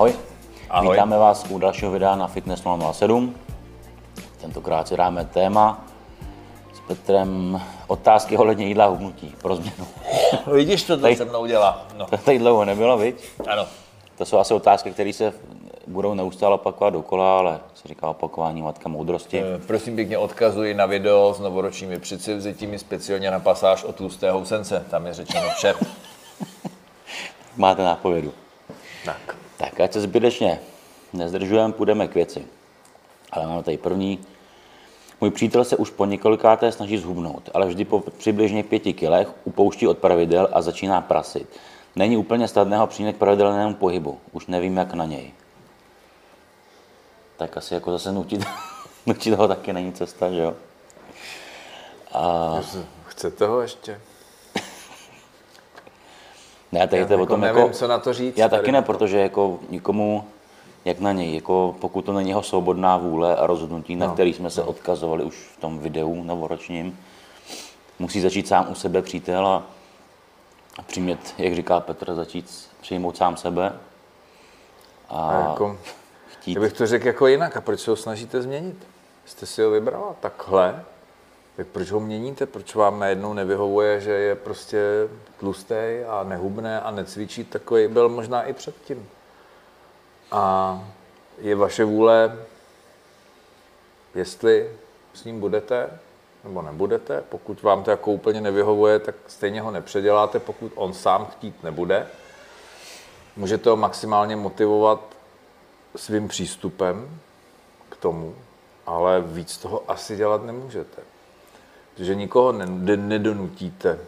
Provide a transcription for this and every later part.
Ahoj. Ahoj. Vítáme vás u dalšího videa na Fitness 007. Tentokrát si dáme téma s Petrem otázky ohledně jídla a hubnutí pro změnu. Vidíš, co to Tady- se mnou dělá? No, To tady dlouho nebylo, viď? ano. To jsou asi otázky, které se budou neustále opakovat dokola, ale se říká opakování matka moudrosti. Eh, Prosím pěkně odkazuji na video s novoročními předsevzetími, speciálně na pasáž o tlusté housence. Tam je řečeno vše. Máte nápovědu. Tak. Tak, ať se zbytečně nezdržujeme, půjdeme k věci. Ale máme tady první. Můj přítel se už po několikáté snaží zhubnout, ale vždy po přibližně pěti kilech upouští od pravidel a začíná prasit. Není úplně snadného přijít k pravidelnému pohybu. Už nevím, jak na něj. Tak asi jako zase nutit, nutit ho taky není cesta, že jo? Chcete ho ještě? Ne, tady to je o tom nevím, jako... co na to říct. Já taky ne, protože jako nikomu, jak na něj, jako pokud to není jeho svobodná vůle a rozhodnutí, na No, který jsme se odkazovali už v tom videu novoročním, musí začít sám u sebe přítel a a přimět, jak říká Petr, začít přijmout sám sebe a, A jako, chtít. já bych to řekl jako jinak. A proč se ho snažíte změnit? Jste si ho vybrala takhle? Tak proč ho měníte? Proč vám najednou nevyhovuje, že je prostě tlustý a nehubné a necvičí? Takový byl možná i předtím. A je vaše vůle, jestli s ním budete nebo nebudete. Pokud vám to jako úplně nevyhovuje, tak stejně ho nepředěláte, pokud on sám chtít nebude. Můžete ho maximálně motivovat svým přístupem k tomu, ale víc toho asi dělat nemůžete. Protože nikoho ne- nedonutíte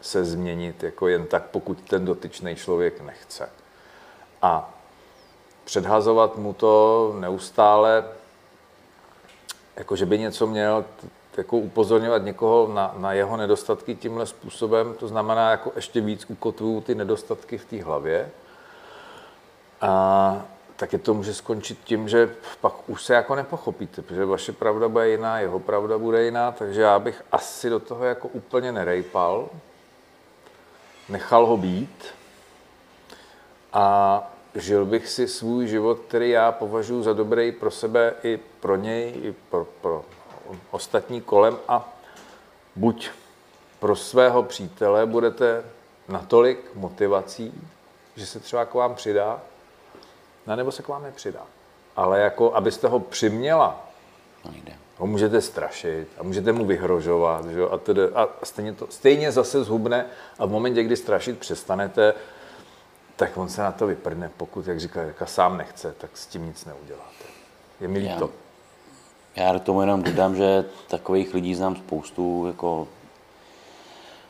se změnit jako jen tak, pokud ten dotyčný člověk nechce. A předhazovat mu to neustále, jako že by něco měl, jako upozorňovat někoho na, na jeho nedostatky tímhle způsobem, to znamená, jako ještě víc ukotvuju ty nedostatky v té hlavě. A taky to může skončit tím, že pak už se jako nepochopíte, protože vaše pravda bude jiná, jeho pravda bude jiná, takže já bych asi do toho jako úplně nerejpal, nechal ho být. A žil bych si svůj život, který já považuji za dobrý pro sebe i pro něj, i pro, pro ostatní kolem. A buď pro svého přítele budete natolik motivací, že se třeba k vám přidá, no, nebo se k vám nepřidá. Ale jako, abyste ho přiměla, No, nejde. ho můžete strašit a můžete mu vyhrožovat, že a, tedy, a stejně, to, stejně zase zhubne a v momentě, kdy strašit přestanete, tak on se na to vyprdne, pokud, jak říká, jak sám nechce, tak s tím nic neuděláte. Je mi líto. Já k tomu jenom dodám, že takových lidí znám spoustu, jako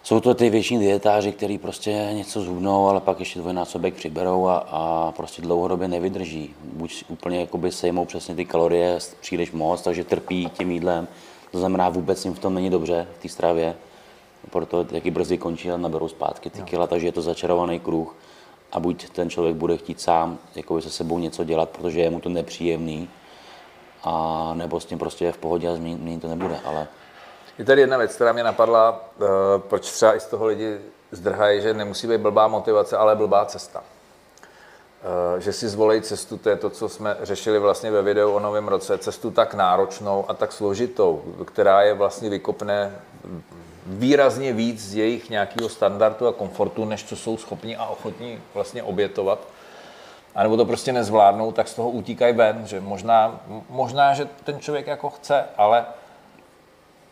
jsou to ty většiní dietáři, kteří prostě něco zhubnou, ale pak ještě dvojnásobek přiberou a, a prostě dlouhodobě nevydrží. Buď úplně jakoby sejmou přesně ty kalorie příliš moc, takže trpí tím jídlem. To znamená, vůbec jim v tom není dobře, v té stravě. Proto taky brzy končí a naberou zpátky ty kila, takže je to začarovaný kruh. A buď ten člověk bude chtít sám jakoby se sebou něco dělat, protože je mu to nepříjemný, a nebo s tím prostě je v pohodě a změnit to nebude, ale Je tady jedna věc, která mě napadla, eh, proč třeba i z toho lidi zdrhají, že nemusí být blbá motivace, ale blbá cesta. Eh, Že si zvolej cestu, to je to, co jsme řešili vlastně ve videu o novém roce, cestu tak náročnou a tak složitou, která je vlastně vykopne výrazně víc z jejich nějakého standardu a komfortu, než co jsou schopni a ochotní vlastně obětovat. A nebo to prostě nezvládnou, tak z toho utíkají ven, že možná, možná, že ten člověk jako chce, ale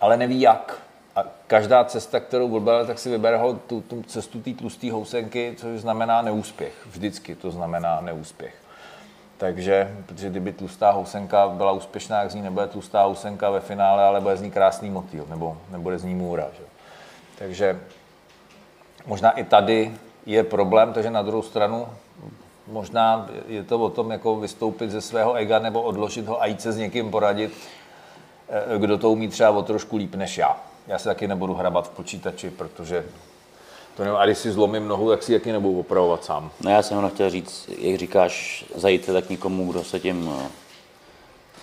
ale neví jak. A každá cesta, kterou vybere, tak si vybere ho tu, tu cestu té tlusté housenky, což znamená neúspěch. Vždycky to znamená neúspěch. Takže, protože kdyby tlustá housenka byla úspěšná, jak z ní nebude tlustá housenka ve finále, ale bude z ní krásný motýl, nebo nebude z ní můra. Že? Takže možná i tady je problém, takže na druhou stranu možná je to o tom jako vystoupit ze svého ega nebo odložit ho a jít se s někým poradit, kdo to umí třeba o trošku líp než já. Já se taky nebudu hrabat v počítači, protože to nevím, a když si zlomím nohu, tak si taky nebudu opravovat sám. no já jsem jenom chtěl říct, jak říkáš, zajít tak někomu, kdo se tím eh,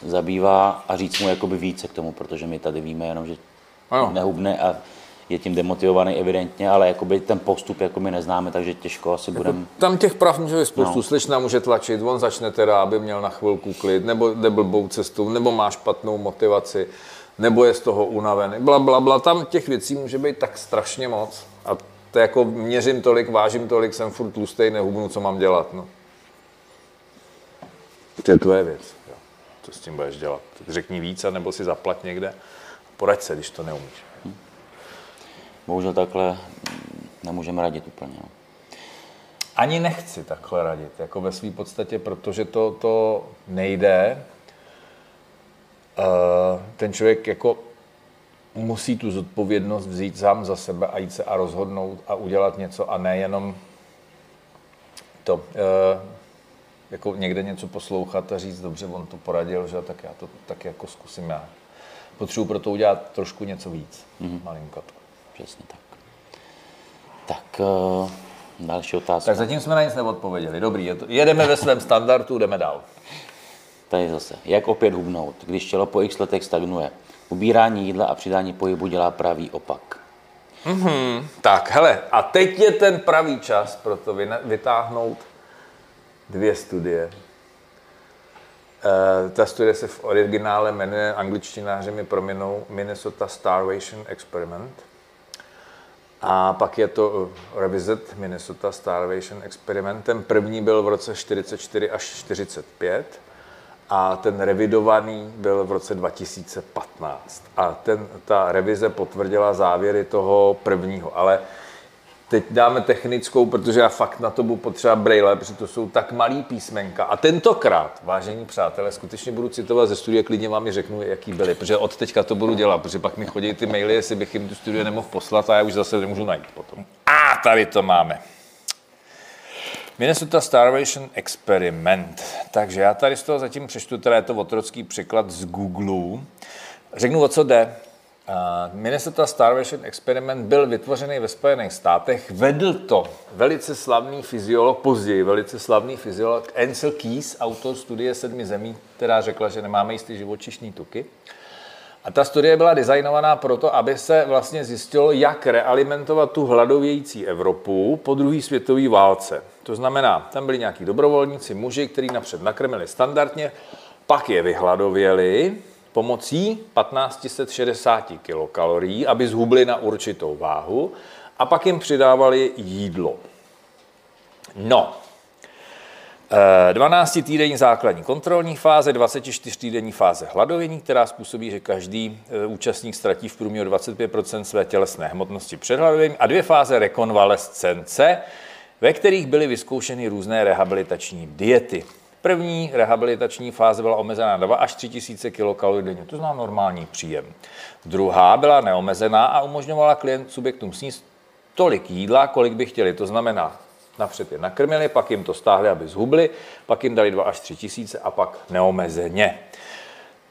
zabývá a říct mu jakoby více k tomu, protože my tady víme jenom, že Ano. nehubne a je tím demotivovaný evidentně, ale jakoby ten postup jako my neznáme, takže těžko asi budeme... Tam těch prav může být spoustu. No. Slečna může tlačit, on začne teda, aby měl na chvilku klid, nebo jde blbou cestou, nebo má špatnou motivaci, nebo je z toho unavený, bla, bla, bla. Tam těch věcí může být tak strašně moc. A to jako měřím tolik, vážím tolik, jsem furt tlustej, nehubnu, co mám dělat. No. To je tvoje věc. Jo. Co s tím budeš dělat? Řekni víc, nebo si zaplat někde. Poraď se, když to neumíš. Bohužel takhle nemůžeme radit úplně. No. Ani nechci takhle radit, jako ve své podstatě, protože to, to nejde. Uh, ten člověk jako musí tu zodpovědnost vzít sám za sebe a jít se a rozhodnout a udělat něco a nejenom to, uh, jako někde něco poslouchat a říct, dobře, on to poradil, že tak já to tak jako zkusím já. Potřebuji pro to udělat trošku něco víc, mm-hmm. malinko to. Přesně tak. Tak uh, další otázka. Tak zatím jsme na nic neodpověděli. Dobrý, jedeme ve svém standardu, jdeme dál. Tady zase, jak opět hubnout, když tělo po x letech stagnuje? Ubírání jídla a přidání pohybu dělá pravý opak. Mm-hmm. Tak, hele, a teď je ten pravý čas pro to vytáhnout dvě studie. Uh, ta studie se v originále jmenuje, angličtináři mi proměnou, Minnesota Starvation Experiment. A pak je to eh, Revisit Minnesota Starvation Experiment. Ten první byl v roce 44 až 45 a ten revidovaný byl v roce 2015. A ten, ta revize potvrdila závěry toho prvního, ale teď dáme technickou, protože já fakt na to budu potřeba braille, protože to jsou tak malý písmenka. A tentokrát, vážení přátelé, skutečně budu citovat ze studie, klidně vám i řeknu, jaký byly, protože od teďka to budu dělat, protože pak mi chodí ty maily, jestli bych jim tu studie nemohl poslat a já už zase nemůžu najít potom. A tady to máme. Minnesota Starvation Experiment. Takže já tady z toho zatím přečtu, teda je to otrocký překlad z Google. Řeknu, o co jde. Minnesota Starvation Experiment byl vytvořený ve Spojených státech. Vedl to velice slavný fyziolog, později velice slavný fyziolog Ansel Keys, autor studie sedmi zemí, která řekla, že nemáme jistý živočišní tuky. A ta studie byla designovaná proto, aby se vlastně zjistilo, jak realimentovat tu hladovějící Evropu po druhé světové válce. To znamená, tam byli nějaký dobrovolníci, muži, kteří napřed nakrmili standardně, pak je vyhladověli pomocí 1560 kilokalorií, aby zhubli na určitou váhu a pak jim přidávali jídlo. No, 12-týdenní základní kontrolní fáze, 24-týdenní fáze hladovění, která způsobí, že každý eh, účastník ztratí v průměru 25% své tělesné hmotnosti před hladověním a dvě fáze rekonvalescence, ve kterých byly vyzkoušeny různé rehabilitační diety. První rehabilitační fáze byla omezená na 2 až 3 tisíce kilokalorií denně, to znamená normální příjem. Druhá byla neomezená a umožňovala klient subjektům sníst tolik jídla, kolik by chtěli. To znamená Napřed je nakrmili, pak jim to stáhli, aby zhubli, pak jim dali 2 až 3 tisíce a pak neomezeně.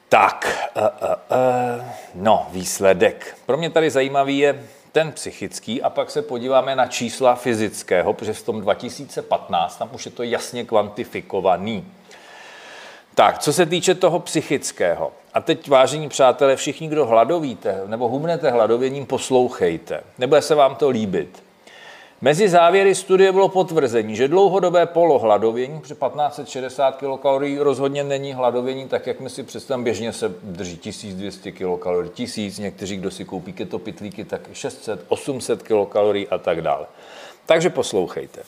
Tak, uh, uh, uh, no, výsledek. Pro mě tady zajímavý je ten psychický a pak se podíváme na čísla fyzického, protože v tom 2015 tam už je to jasně kvantifikovaný. Tak, co se týče toho psychického, a teď, vážení přátelé, všichni, kdo hladovíte nebo humnete hladověním, poslouchejte. Nebude se vám to líbit. Mezi závěry studie bylo potvrzení, že dlouhodobé polohladovění při 1560 kilokalorií rozhodně není hladovění tak, jak my si představíme. Běžně se drží 1200 kilokalorií, 1000, někteří, kdo si koupí keto pitlíky, tak 600, 800 kilokalorií a tak dále. Takže poslouchejte.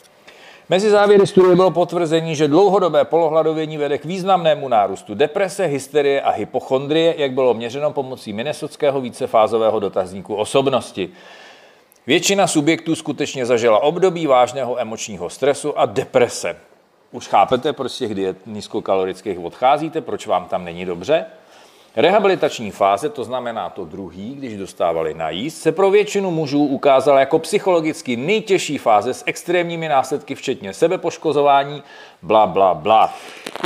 Mezi závěry studie bylo potvrzení, že dlouhodobé polohladovění vede k významnému nárůstu deprese, hysterie a hypochondrie, jak bylo měřeno pomocí minnesotského vícefázového dotazníku osobnosti. Většina subjektů skutečně zažila období vážného emočního stresu a deprese. Už chápete, proč z těch diet nízkokalorických odcházíte, proč vám tam není dobře? Rehabilitační fáze, to znamená to druhý, když dostávali najíst, se pro většinu mužů ukázala jako psychologicky nejtěžší fáze s extrémními následky, včetně sebepoškozování, bla, bla, bla.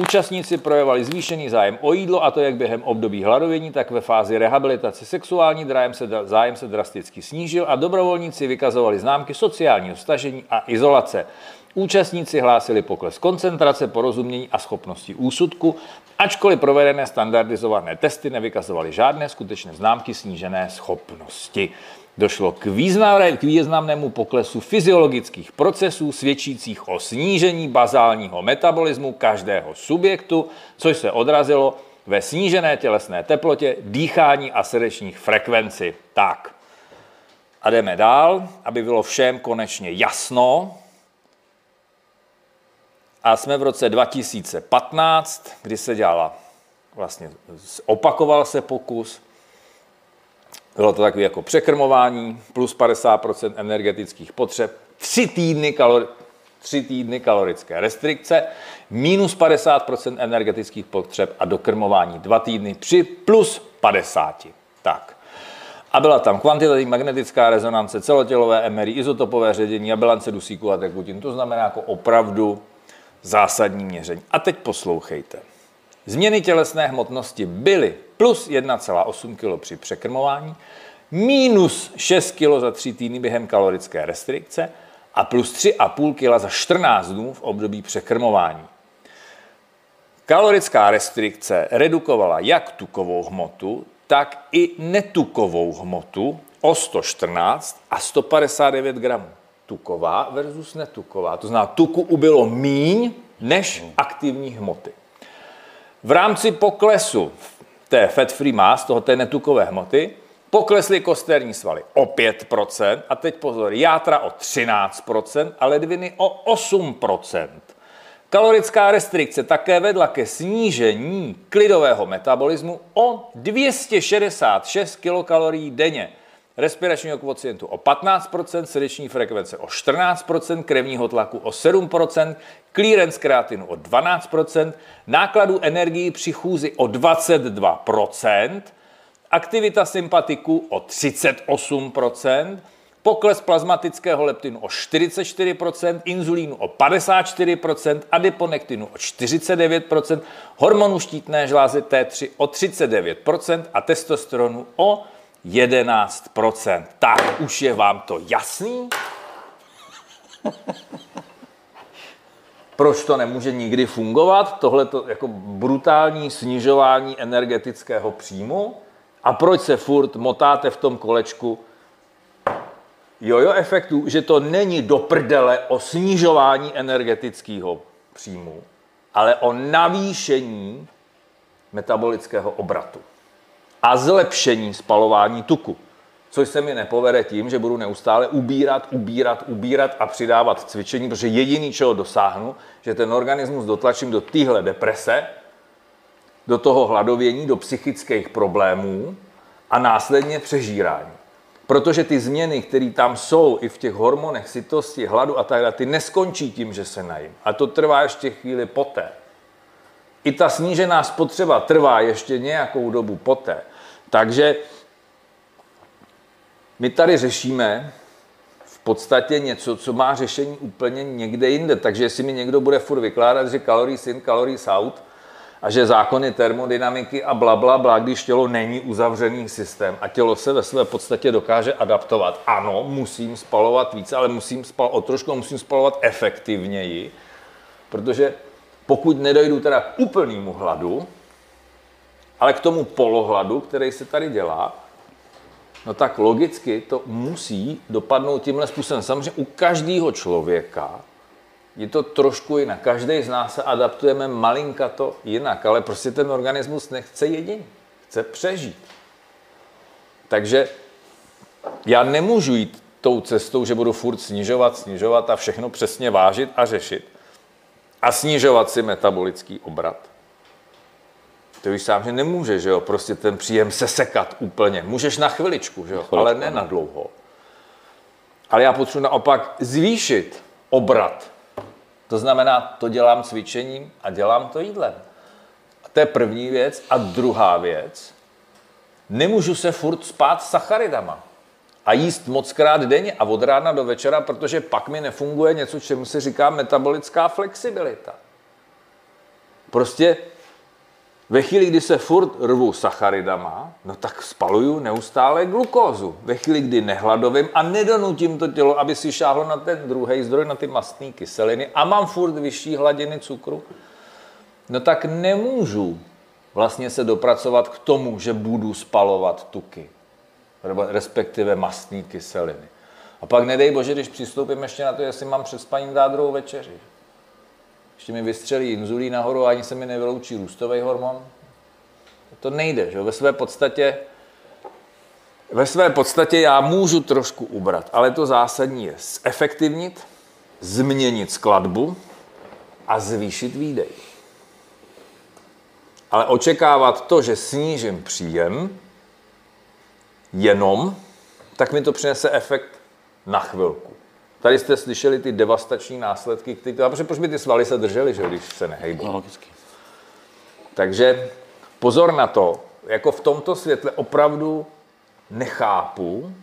Účastníci projevovali zvýšený zájem o jídlo, a to jak během období hladovění, tak ve fázi rehabilitace sexuální zájem se, zájem se drasticky snížil a dobrovolníci vykazovali známky sociálního stažení a izolace. Účastníci hlásili pokles koncentrace, porozumění a schopnosti úsudku, ačkoliv provedené standardizované testy nevykazovaly žádné skutečné známky snížené schopnosti. Došlo k, významné, k významnému poklesu fyziologických procesů svědčících o snížení bazálního metabolismu každého subjektu, což se odrazilo ve snížené tělesné teplotě, dýchání a srdečních frekvenci. Tak. A jdeme dál, aby bylo všem konečně jasno. A jsme v roce 2015, kdy se dělala, vlastně opakoval se pokus, bylo to takové jako překrmování, plus 50% energetických potřeb, tři týdny, kalori, tři týdny kalorické restrikce, minus 50% energetických potřeb a dokrmování dva týdny při plus 50. Tak. A byla tam kvantitativní magnetická rezonance, celotělové MRI, izotopové ředění a bilance dusíku a tekutin. To znamená jako opravdu zásadní měření. A teď poslouchejte. Změny tělesné hmotnosti byly plus 1,8 kg při překrmování, minus 6 kg za 3 týdny během kalorické restrikce a plus 3,5 kg za 14 dnů v období překrmování. Kalorická restrikce redukovala jak tukovou hmotu, tak i netukovou hmotu o 114 a 159 gramů. Tuková versus netuková. To znamená, tuku ubylo míň než aktivní hmoty. V rámci poklesu té fat-free mass, toho té netukové hmoty, poklesly kosterní svaly o 5%, a teď pozor, játra o 13% a ledviny o 8%. Kalorická restrikce také vedla ke snížení klidového metabolismu o 266 kilokalorií denně respiračního kvocientu o 15%, srdeční frekvence o 14%, krevního tlaku o 7%, clearance kreatinu o 12%, nákladu energii při chůzi o 22%, aktivita sympatiku o 38%, pokles plazmatického leptinu o 44%, inzulínu o 54%, adiponektinu o 49%, hormonu štítné žlázy T3 o 39% a testosteronu o 11%. Tak už je vám to jasný? Proč to nemůže nikdy fungovat? Tohle to jako brutální snižování energetického příjmu? A proč se furt motáte v tom kolečku jojo efektu, že to není do prdele o snižování energetického příjmu, ale o navýšení metabolického obratu a zlepšení spalování tuku. Což se mi nepovede tím, že budu neustále ubírat, ubírat, ubírat a přidávat cvičení, protože jediný, čeho dosáhnu, že ten organismus dotlačím do téhle deprese, do toho hladovění, do psychických problémů a následně přežírání. Protože ty změny, které tam jsou i v těch hormonech sytosti, hladu a tak dále, ty neskončí tím, že se najím. A to trvá ještě chvíli poté. I ta snížená spotřeba trvá ještě nějakou dobu poté. Takže my tady řešíme v podstatě něco, co má řešení úplně někde jinde. Takže jestli mi někdo bude furt vykládat, že calories in, calories out, a že zákony termodynamiky a bla, bla, bla, když tělo není uzavřený systém a tělo se ve své podstatě dokáže adaptovat. Ano, musím spalovat více, ale musím spal, o trošku musím spalovat efektivněji, protože pokud nedojdu teda k úplnému hladu, ale k tomu polohladu, který se tady dělá, no tak logicky to musí dopadnout tímhle způsobem. Samozřejmě u každého člověka je to trošku jinak. Každý z nás se adaptujeme malinka to jinak, ale prostě ten organismus nechce jediný. Chce přežít. Takže já nemůžu jít tou cestou, že budu furt snižovat, snižovat a všechno přesně vážit a řešit. A snižovat si metabolický obrat. To víš sám, že nemůže, že jo, prostě ten příjem sesekat úplně. Můžeš na chviličku, že jo, ale ne na dlouho. Ale já potřebuji naopak zvýšit obrat to znamená, to dělám cvičením a dělám to jídlem. A to je první věc. A druhá věc, nemůžu se furt spát s sacharidama a jíst moc krát denně a od rána do večera, protože pak mi nefunguje něco, čemu se říká metabolická flexibilita. Prostě Ve chvíli, kdy se furt rvu sacharidama, no tak spaluju neustále glukózu. Ve chvíli, kdy nehladovím a nedonutím to tělo, aby si šáhlo na ten druhý zdroj, na ty mastné kyseliny a mám furt vyšší hladiny cukru, no tak nemůžu vlastně se dopracovat k tomu, že budu spalovat tuky, respektive mastné kyseliny. A pak nedej bože, když přistoupím ještě na to, jestli mám před spaním dát druhou večeři. Ještě mi vystřelí inzulín nahoru a ani se mi nevyloučí růstový hormon. To nejde, že? Ve své podstatě ve své podstatě já můžu trošku ubrat, ale to zásadní je zefektivnit, změnit skladbu a zvýšit výdej. Ale očekávat to, že snížím příjem jenom, tak mi to přinese efekt na chvilku. Tady jste slyšeli ty devastační následky, které, protože proč by ty svaly se držely, že, když se nehejbou. No, logicky. Takže pozor na to, jako v tomto světle opravdu nechápu,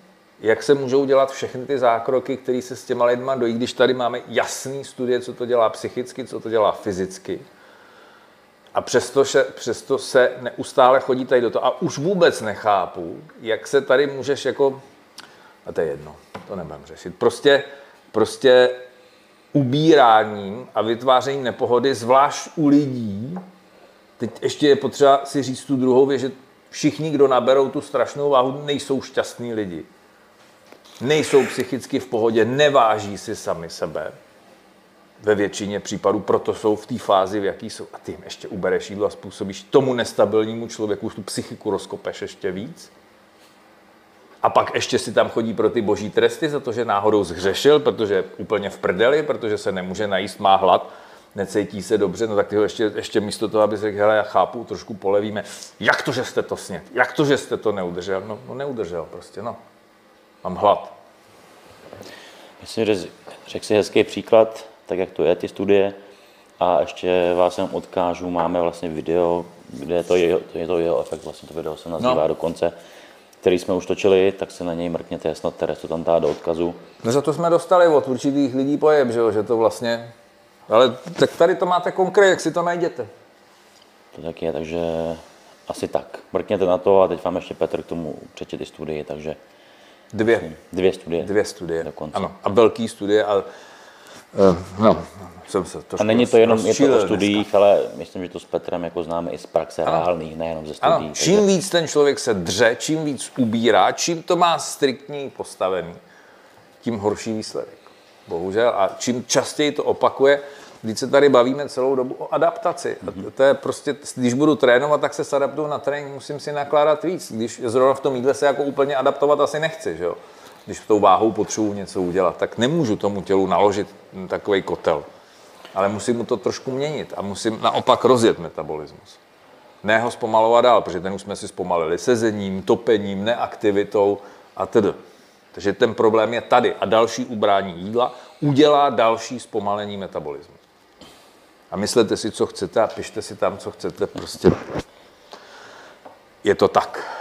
jak se můžou dělat všechny ty zákroky, které se s těma lidma dojí, když tady máme jasný studie, co to dělá psychicky, co to dělá fyzicky. A přesto, že, přesto se neustále chodí tady do toho. A už vůbec nechápu, jak se tady můžeš jako... A to je jedno, to nebudem řešit. Prostě, prostě ubíráním a vytvářením nepohody, zvlášť u lidí, teď ještě je potřeba si říct tu druhou věc, že všichni, kdo naberou tu strašnou váhu, nejsou šťastní lidi. Nejsou psychicky v pohodě, neváží si sami sebe ve většině případů, proto jsou v té fázi, v jaký jsou. A ty jim ještě ubereš jídlo a způsobíš tomu nestabilnímu člověku tu psychiku rozkopeš ještě víc. A pak ještě si tam chodí pro ty boží tresty za to, že náhodou zhřešil, protože je úplně v prdeli, protože se nemůže najíst, má hlad, necítí se dobře, no tak ty ho ještě, ještě místo toho, aby řekl, hele, já chápu, trošku polevíme. Jak to, že jste to snět? Jak to, že jste to neudržel? No, no neudržel prostě, no. Mám hlad. Myslím, že řekl si hezký příklad, tak jak to je, ty studie. A ještě vás jenom odkážu, máme vlastně video, kde je to jeho, je to jeho efekt, vlastně to video se nazývá no. dokonce, který jsme už točili, tak se na něj mrkněte, snad Teres to tam dá do odkazu. No za to jsme dostali od určitých lidí pojem, že, jo? že to vlastně... Ale tak tady to máte konkrétně, jak si to najděte. To tak je, takže asi tak. Mrkněte na to a teď vám ještě Petr k tomu přečet ty studie, takže Dvě. dvě studie. Dvě studie. Dokonce. Ano, a velký studie. A, no, jsem se A není to jenom je to o studiích, ale myslím, že to s Petrem jako známe i z praxe reálných, nejenom ze studií. Ano, čím víc ten člověk se dře, čím víc ubírá, čím to má striktní postavený, tím horší výsledek. Bohužel. A čím častěji to opakuje, když se tady bavíme celou dobu o adaptaci. A to je prostě, když budu trénovat, tak se adaptuju na trénink, musím si nakládat víc. Když zrovna v tom jídle se jako úplně adaptovat asi nechci, že jo? Když tou váhou potřebuji něco udělat, tak nemůžu tomu tělu naložit takový kotel. Ale musím mu to trošku měnit a musím naopak rozjet metabolismus. Ne ho zpomalovat dál, protože ten už jsme si zpomalili sezením, topením, neaktivitou a tedy. Takže ten problém je tady a další ubrání jídla udělá další zpomalení metabolismu. A myslete si, co chcete a pište si tam, co chcete, prostě je to tak.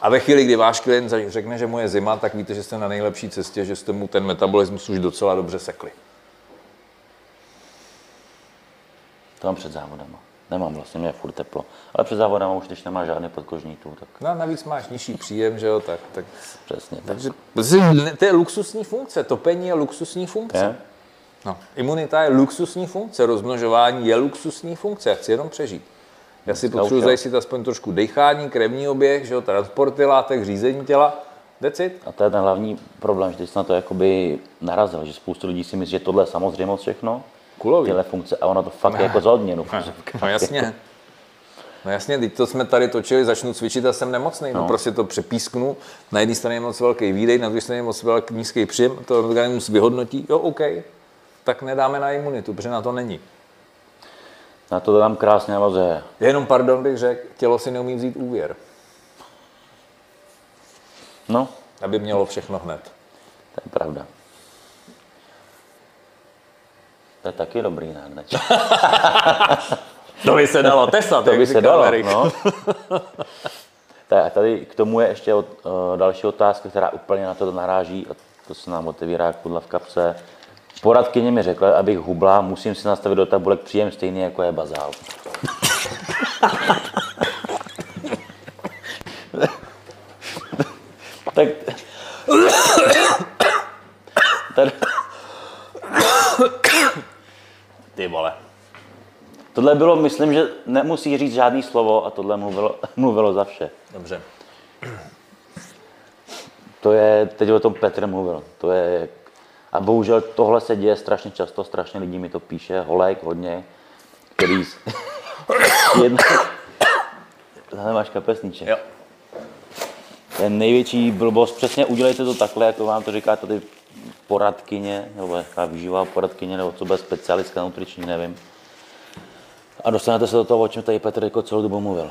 A ve chvíli, kdy váš klient řekne, že mu je zima, tak víte, že jste na nejlepší cestě, že jste mu ten metabolismus už docela dobře sekli. To mám před závodama. Nemám vlastně, mě je furt teplo. Ale před závodama už, když nemá žádný podkožní tu, tak No a navíc máš nižší příjem, že jo, tak, tak přesně. Tak. takže to je luxusní funkce, topení je luxusní funkce. Je? No, imunita je luxusní funkce, rozmnožování je luxusní funkce, já chci jenom přežít. Já si potřebuji zajistit aspoň trošku dechání, krevní oběh, že jo, transporty látek, řízení těla, that's it. A to je ten hlavní problém, že jsi na to jakoby narazil, že spoustu lidí si myslí, že tohle je samozřejmost všechno, Kulový. tyhle funkce, a ono to fakt je jako za odměnu. No jasně. No jasně, teď to jsme tady točili, začnu cvičit a jsem nemocný. No, No. prostě to přepísknu. Na jedné straně je moc velký výdej, na druhé straně je moc velký nízký příjem. To organismus vyhodnotí, jo, OK, tak nedáme na imunitu, protože na to není. Na to tam krásně navazuje. Jenom, pardon, bych řekl, tělo si neumí vzít úvěr, No, aby mělo všechno hned. to je pravda. To je taky dobrý náhneč. To by se dalo testat, To by se dalo, Erik. no. Tak tady k tomu je ještě od, uh, další otázka, která úplně na to naráží, a to se nám otevírá jak pudla v kapse. Poradkyně mi řekla, abych hubla, musím si nastavit do tabulek příjem stejný, jako je bazál. tak... Tady... Ty vole. Tohle bylo, myslím, že nemusí říct žádný slovo a tohle mluvilo, mluvilo za vše. Dobře. To je, teď o tom Petr mluvil, to je, a bohužel tohle se děje strašně často, strašně lidí mi to píše, holek hodně, který, jedna, tady máš kapesníček. Jo. To je největší blbost, přesně udělejte to takhle, jako vám to říká tady poradkyně, nebo jaká výživová poradkyně, nebo co bude specialistka nutriční, nevím. A dostanete se do toho, o čem tady Petr jako celou dobu mluvil.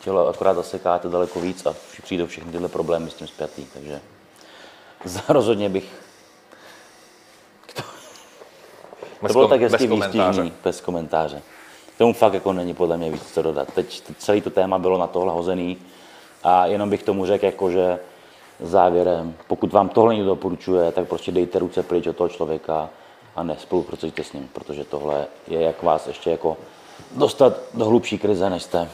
Tělo akorát zasekáte daleko víc a přijdou všechny tyhle problémy s tím zpětý, takže rozhodně bych... To bylo kom- tak hezky komentáře. výstižný, bez komentáře. Tomu fakt jako není podle mě víc co dodat. Teď celé to téma bylo na tohle hozený a jenom bych tomu řekl, jako, že závěrem, pokud vám tohle někdo doporučuje, tak prostě dejte ruce pryč od toho člověka a nespolupracujte s ním, protože tohle je jak vás ještě jako dostat do hlubší krize, než jste.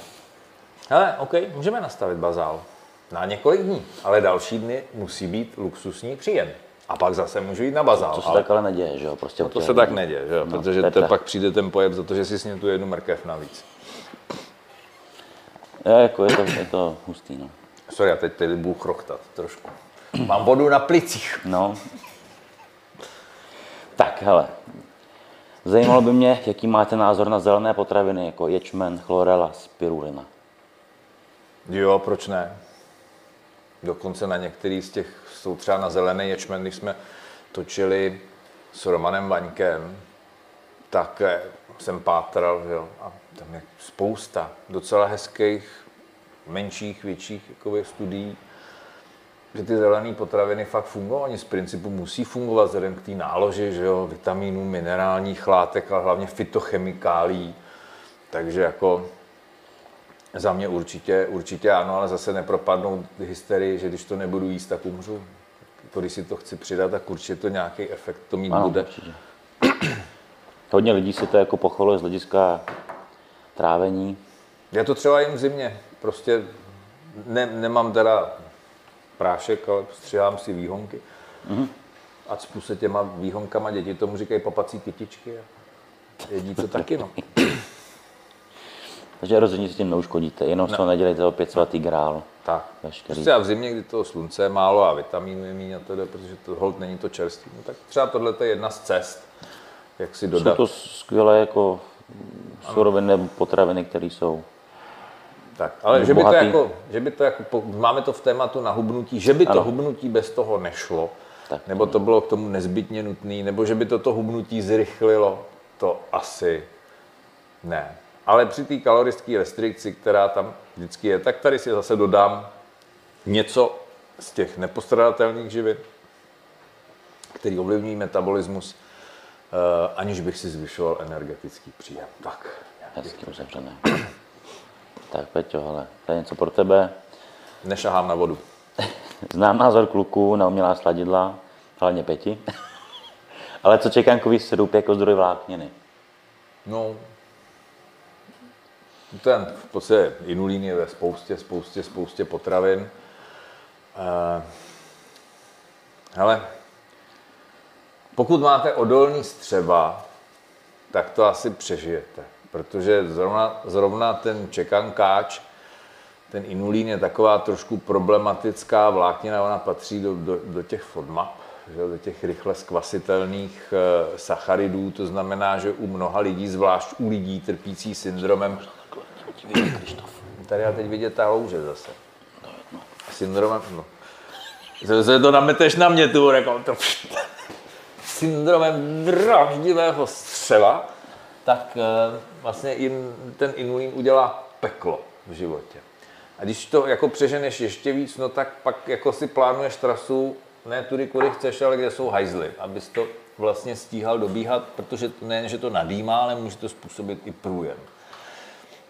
Hele, OK, můžeme nastavit bazál na několik dní, ale další dny musí být luxusní příjem. A pak zase můžu jít na bazál. To se ale tak ale neděje, že jo? Prostě to se tak neděje, že jo? No, protože to te pak přijde ten pojem za to, že si s ním tu jednu mrkev navíc. Je, jako je to, je to hustý, no. Sorry, já teď tady budu chrochtat trošku. Mám vodu na plicích. No. Tak, hele. Zajímalo by mě, jaký máte názor na zelené potraviny, jako ječmen, chlorela, spirulina. Jo, proč ne? Dokonce na některý z těch jsou třeba na zelený ječmen, když jsme točili s Romanem Vaňkem, tak eh, jsem pátral, jo, a tam je spousta docela hezkých, menších, větších jakoby, studií, že ty zelené potraviny fakt fungují, oni z principu musí fungovat vzhledem k té náloži, že jo, vitamínů, minerálních látek, ale hlavně fytochemikálí. Takže jako za mě určitě, určitě ano, ale zase nepropadnou hysterii, že když to nebudu jíst, tak umřu. Když si to chci přidat, tak určitě to nějaký efekt to mít Ano, bude. určitě. Hodně lidí si to jako pochvaluje z hlediska trávení. Já to třeba jen v zimě. Prostě ne, nemám teda prášek, ale střihám si výhonky. Mm-hmm. A cpu se těma výhonkama, děti tomu říkají papací kytičky a jedí to taky, no. Takže rozhodně si tím neuškodíte, jenom no. nedělejte opět svatý grál. Tak. Veškerý. Prostě a v zimě, kdy toho slunce je málo a vitamínů je méně protože to hold není to čerstvý. No, tak třeba tohle je jedna z cest, jak si Jsou dodat. to skvělé jako suroviny nebo potraviny, které jsou. Tak, ale že by, to jako, že by to jako, máme to v tématu na hubnutí, že by to Ano. hubnutí bez toho nešlo, Tak. nebo to bylo k tomu nezbytně nutné, nebo že by to to hubnutí zrychlilo, to asi ne. Ale při té kalorické restrikci, která tam vždycky je, tak tady si zase dodám něco z těch nepostradatelných živin, který ovlivňují metabolismus, eh, aniž bych si zvyšoval energetický příjem. Tak, Hezky uzavřené. tak Peťo, ale to je něco pro tebe. nešahám na vodu. Znám názor kluků na umělá sladidla, hlavně Peti. ale co čekánkový sirup jako zdroj vlákniny? No, ten v podstatě inulín je ve spoustě, spoustě, spoustě potravin. Eh, hele, pokud máte odolný střeva, tak to asi přežijete, protože zrovna, zrovna ten čekankáč, ten inulín je taková trošku problematická vláknina, ona patří do, do, do těch FODMAP, že, do těch rychle skvasitelných e, sacharidů, to znamená, že u mnoha lidí, zvlášť u lidí trpící syndromem, tady já teď vidět ta louže zase, syndromem, no, zase to nameteš na mě, tu jako to, syndromem draždivého střeva, tak eh, vlastně jim ten inulín udělá peklo v životě. A když to jako přeženeš ještě víc, no tak pak jako si plánuješ trasu ne tudy, kudy chceš, ale kde jsou hajzly, abys to vlastně stíhal dobíhat, protože to nejen, že to nadýmá, ale může to způsobit i průjem.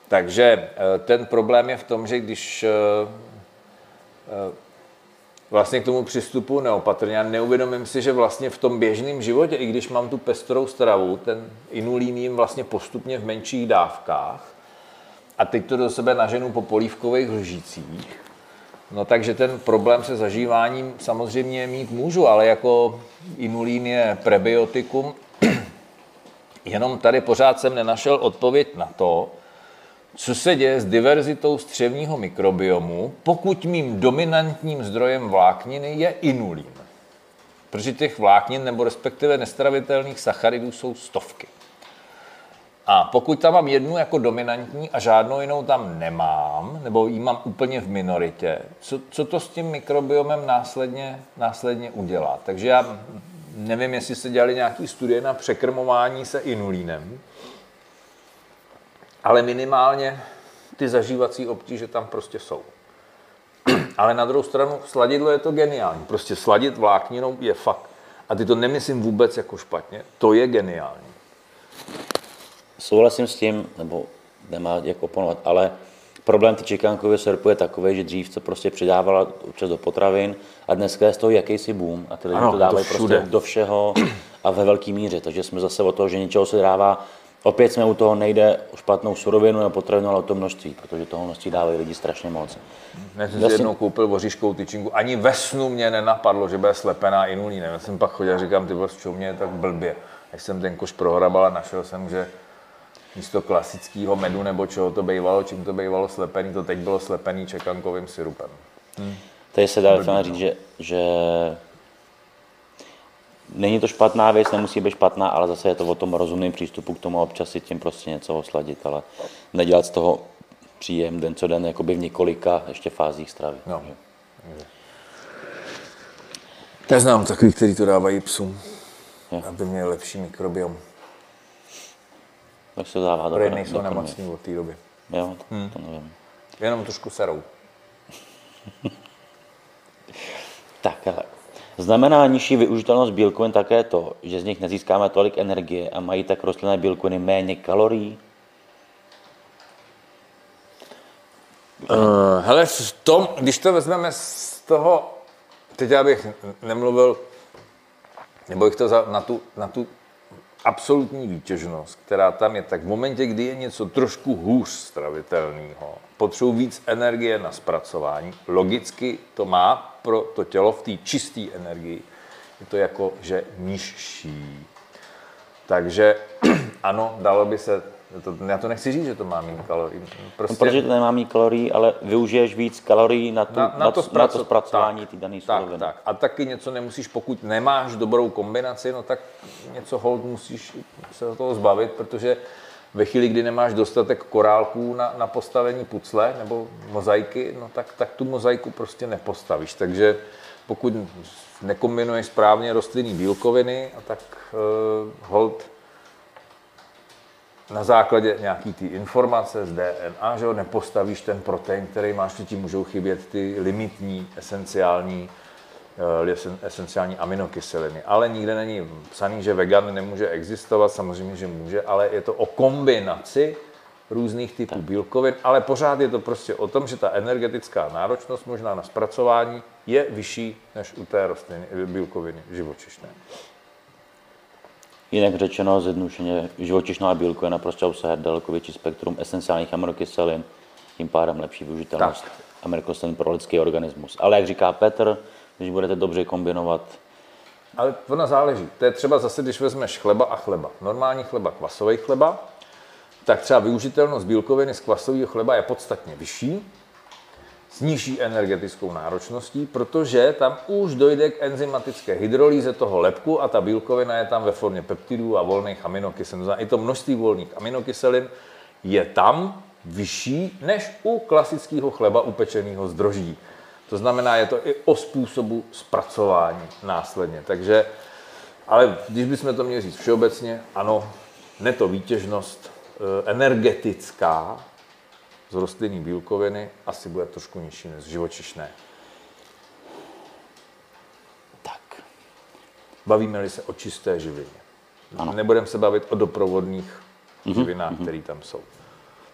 Takže eh, ten problém je v tom, že když eh, vlastně k tomu přistupu neopatrně a neuvědomím si, že vlastně v tom běžném životě, i když mám tu pestrou stravu, ten inulín jim vlastně postupně v menších dávkách, a teď to do sebe naženu po polívkových lžících, no takže ten problém se zažíváním samozřejmě mít můžu, ale jako inulín je prebiotikum, jenom tady pořád jsem nenašel odpověď na to, co se děje s diverzitou střevního mikrobiomu, pokud mým dominantním zdrojem vlákniny je inulín. Protože těch vláknin nebo respektive nestravitelných sacharidů jsou stovky. A pokud tam mám jednu jako dominantní a žádnou jinou tam nemám, nebo ji mám úplně v minoritě, co, co to s tím mikrobiomem následně, následně udělá? Takže já nevím, jestli se dělali nějaké studie na překrmování se inulínem, ale minimálně ty zažívací obtíže tam prostě jsou. Ale na druhou stranu, sladidlo je to geniální. Prostě sladit vlákninou je fakt. A ty to nemyslím vůbec jako špatně. To je geniální. Souhlasím s tím, nebo nemá jak oponovat, ale problém ty čekánkově srpu je takový, že dřív se prostě přidávala občas do potravin a dneska je z toho jakýsi boom a ty lidi Ano, to dávají to prostě do všeho a ve velké míře. Takže jsme zase o toho, že něčeho se dává Opět jsme u toho nejde o špatnou surovinu nebo potravinu, ale o to množství, protože toho množství dávají lidi strašně moc. Já jsem si Vlastně- jednou koupil voříškou tyčinku. Ani ve snu mě nenapadlo, že bude slepená inulínem. Já jsem pak chodil a říkám, ty vole, čem mě je tak blbě. Až jsem ten koš prohrabal a našel jsem, že místo klasického medu nebo čeho to bývalo, čím to bývalo slepený, to teď bylo slepený čekankovým syrupem. Tady se dá docela říct, že, že není to špatná věc, nemusí být špatná, ale zase je to o tom rozumném přístupu k tomu občas si tím prostě něco osladit, ale nedělat z toho příjem den co den, jakoby v několika ještě fázích stravy. No. Já znám takový, který to dávají psům, Jo. aby měli lepší mikrobiom. Tak se dává do Protože nejsou nemocní od té doby. Jo, to, to nevím. Jenom trošku serou. Tak, ale znamená nižší využitelnost bílkovin také to, že z nich nezískáme tolik energie a mají tak rostlinné bílkoviny méně kalorií? Uh, hele, v tom, když to vezmeme z toho, teď já bych nemluvil, nebo bych to za, na, tu, na tu absolutní výtěžnost, která tam je, tak v momentě, kdy je něco trošku hůř stravitelného, potřebuji víc energie na zpracování, logicky to má pro to tělo v té čisté energii, je to jako, že nižší. Takže ano, dalo by se, to, já to nechci říct, že to má méně kalorií. Prostě, No, protože to nemá mít kalorií, ale využiješ víc kalorií na, tu, na, na, to, na to zpraco- zpracování té dané tak, tak. A taky něco nemusíš, pokud nemáš dobrou kombinaci, no tak něco hold musíš se toho zbavit, protože ve chvíli, kdy nemáš dostatek korálků na, na postavení pucle nebo mozaiky, no tak, tak tu mozaiku prostě nepostavíš. Takže pokud nekombinuješ správně rostlinné bílkoviny, a tak uh, hold na základě nějaký ty informace z DNA, že jo, nepostavíš ten protein, který máš, že ti můžou chybět ty limitní, esenciální, esen- esenciální aminokyseliny. Ale nikde není psaný, že vegan nemůže existovat, samozřejmě, že může, ale je to o kombinaci různých typů bílkovin, ale pořád je to prostě o tom, že ta energetická náročnost možná na zpracování je vyšší než u té rostliny, bílkoviny živočišné. Jinak řečeno, zjednodušeně, živočišná bílkovina prostě obsahuje daleko větší spektrum esenciálních aminokyselin, tím pádem lepší využitelnost Tak. aminokyselin pro lidský organismus. Ale jak říká Petr, když budete dobře kombinovat, Ale ono záleží. To je třeba zase, když vezmeš chleba a chleba. Normální chleba, kvasový chleba, tak třeba využitelnost bílkoviny z kvasového chleba je podstatně vyšší, s nižší energetickou náročností, protože tam už dojde k enzymatické hydrolýze toho lepku a ta bílkovina je tam ve formě peptidů a volných aminokyselin. To I to množství volných aminokyselin je tam vyšší než u klasického chleba upečeného z droždí. To znamená, je to i o způsobu zpracování následně. Takže, ale když bychom to měli říct všeobecně, ano, neto výtěžnost eh, energetická z rostlinní bílkoviny asi bude trošku nižší než z živočišné. tak, Bavíme-li se o čisté živině. Nebudeme se bavit o doprovodných živinách, které tam jsou.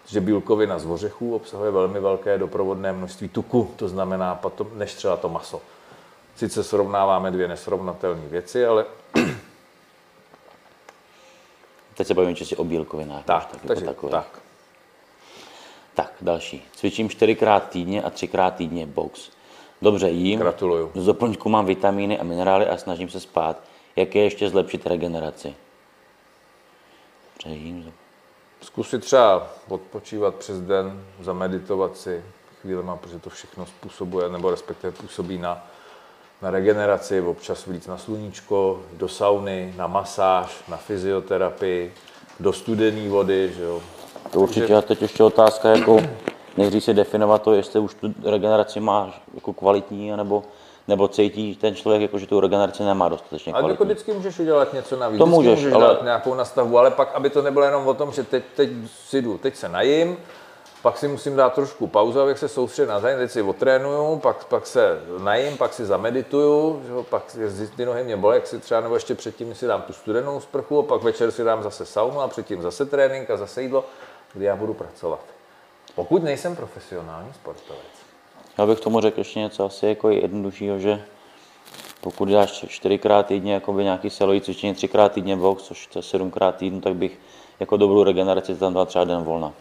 Protože bílkovina z ořechů obsahuje velmi velké doprovodné množství tuku, to znamená potom, než třeba to maso. Sice srovnáváme dvě nesrovnatelné věci, ale teď se bavíme čistě o bílkovinách. tak, tak, takže jako tak. Tak, další. Cvičím čtyřikrát týdně a třikrát týdně box. Dobře jím. Gratuluju. Z doplňku mám vitamíny a minerály a snažím se spát. Jak je ještě zlepšit regeneraci? Dobře jím. Zkusit třeba odpočívat přes den, zameditovat si chvílema, protože to všechno způsobuje, nebo respektive působí na, na regeneraci, občas vlít na sluníčko, do sauny, na masáž, na fyzioterapii, do studené vody, že jo. To určitě a teď ještě otázka, jako nejdřív si definovat to, jestli už tu regeneraci máš jako kvalitní, nebo, nebo cítí ten člověk, jako, že tu regeneraci nemá dostatečně Ale jako kvalitní. vždycky můžeš udělat něco navíc. To můžeš, můžeš ale- dát nějakou nastavbu, ale pak, aby to nebylo jenom o tom, že teď, teď si jdu, teď se najím, pak si musím dát trošku pauzu, abych se soustředil na zajím, teď si otrénuju, pak, pak se najím, pak si zamedituju, že jo, pak si- ty nohy mě bolí, jak si třeba, nebo ještě předtím si dám tu studenou sprchu, a pak večer si dám zase saunu a předtím zase trénink a zase jídlo, kdy já budu pracovat. Pokud nejsem profesionální sportovec. Já bych tomu řekl ještě něco asi jako jednoduššího, že pokud dáš čtyřikrát týdně jakoby nějaký silový cvičení, třikrát týdně box, což to je sedmkrát týdnu, tak bych jako dobrou regeneraci tam dal třeba den volna.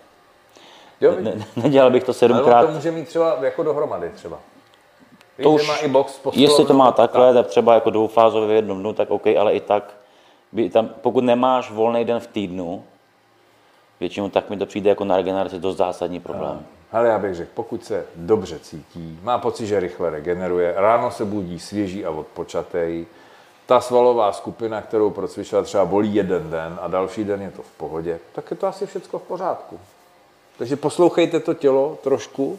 Jo, Ne, ne, nedělal bych to ale sedmkrát. to může mít třeba jako dohromady třeba. Víš, To už, má i box jestli to má takhle, tak třeba jako dvoufázově v jednom dnu, tak OK, ale i tak, by tam, pokud nemáš volný den v týdnu, většinou tak mi to přijde jako na regeneraci dost zásadní problém. Ale já bych řekl, pokud se dobře cítí, má pocit, že rychle regeneruje, ráno se budí svěží a odpočatej, ta svalová skupina, kterou procvičila, třeba bolí jeden den a další den je to v pohodě, tak je to asi všechno v pořádku. Takže poslouchejte to tělo trošku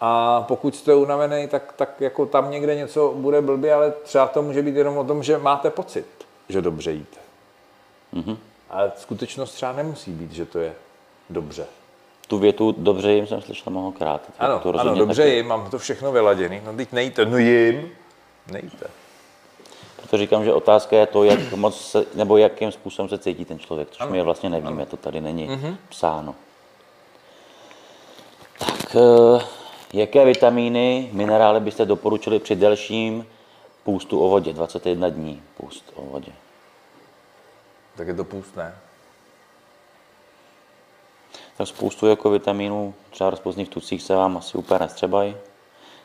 a pokud jste unavený, tak, tak jako tam někde něco bude blbě, ale třeba to může být jenom o tom, že máte pocit, že dobře jíte. Mm-hmm. Ale skutečnost třeba nemusí být, že to je dobře. Tu větu dobře jim jsem slyšel mnohokrát. Ano, to ano, dobře taky. jim, mám to všechno vyladěný. No teď nejte, no jim, nejte. Proto říkám, že otázka je to, jak moc se, nebo jakým způsobem se cítí ten člověk, což my vlastně nevíme, to tady není Mhm. psáno. Tak, eh, jaké vitamíny, minerály byste doporučili při delším půstu o vodě, 21 dní půst o vodě? Tak je to půst, ne? Tak spoustu jako vitamínů, třeba rozpozný v tucích se vám asi úplně nestřebají,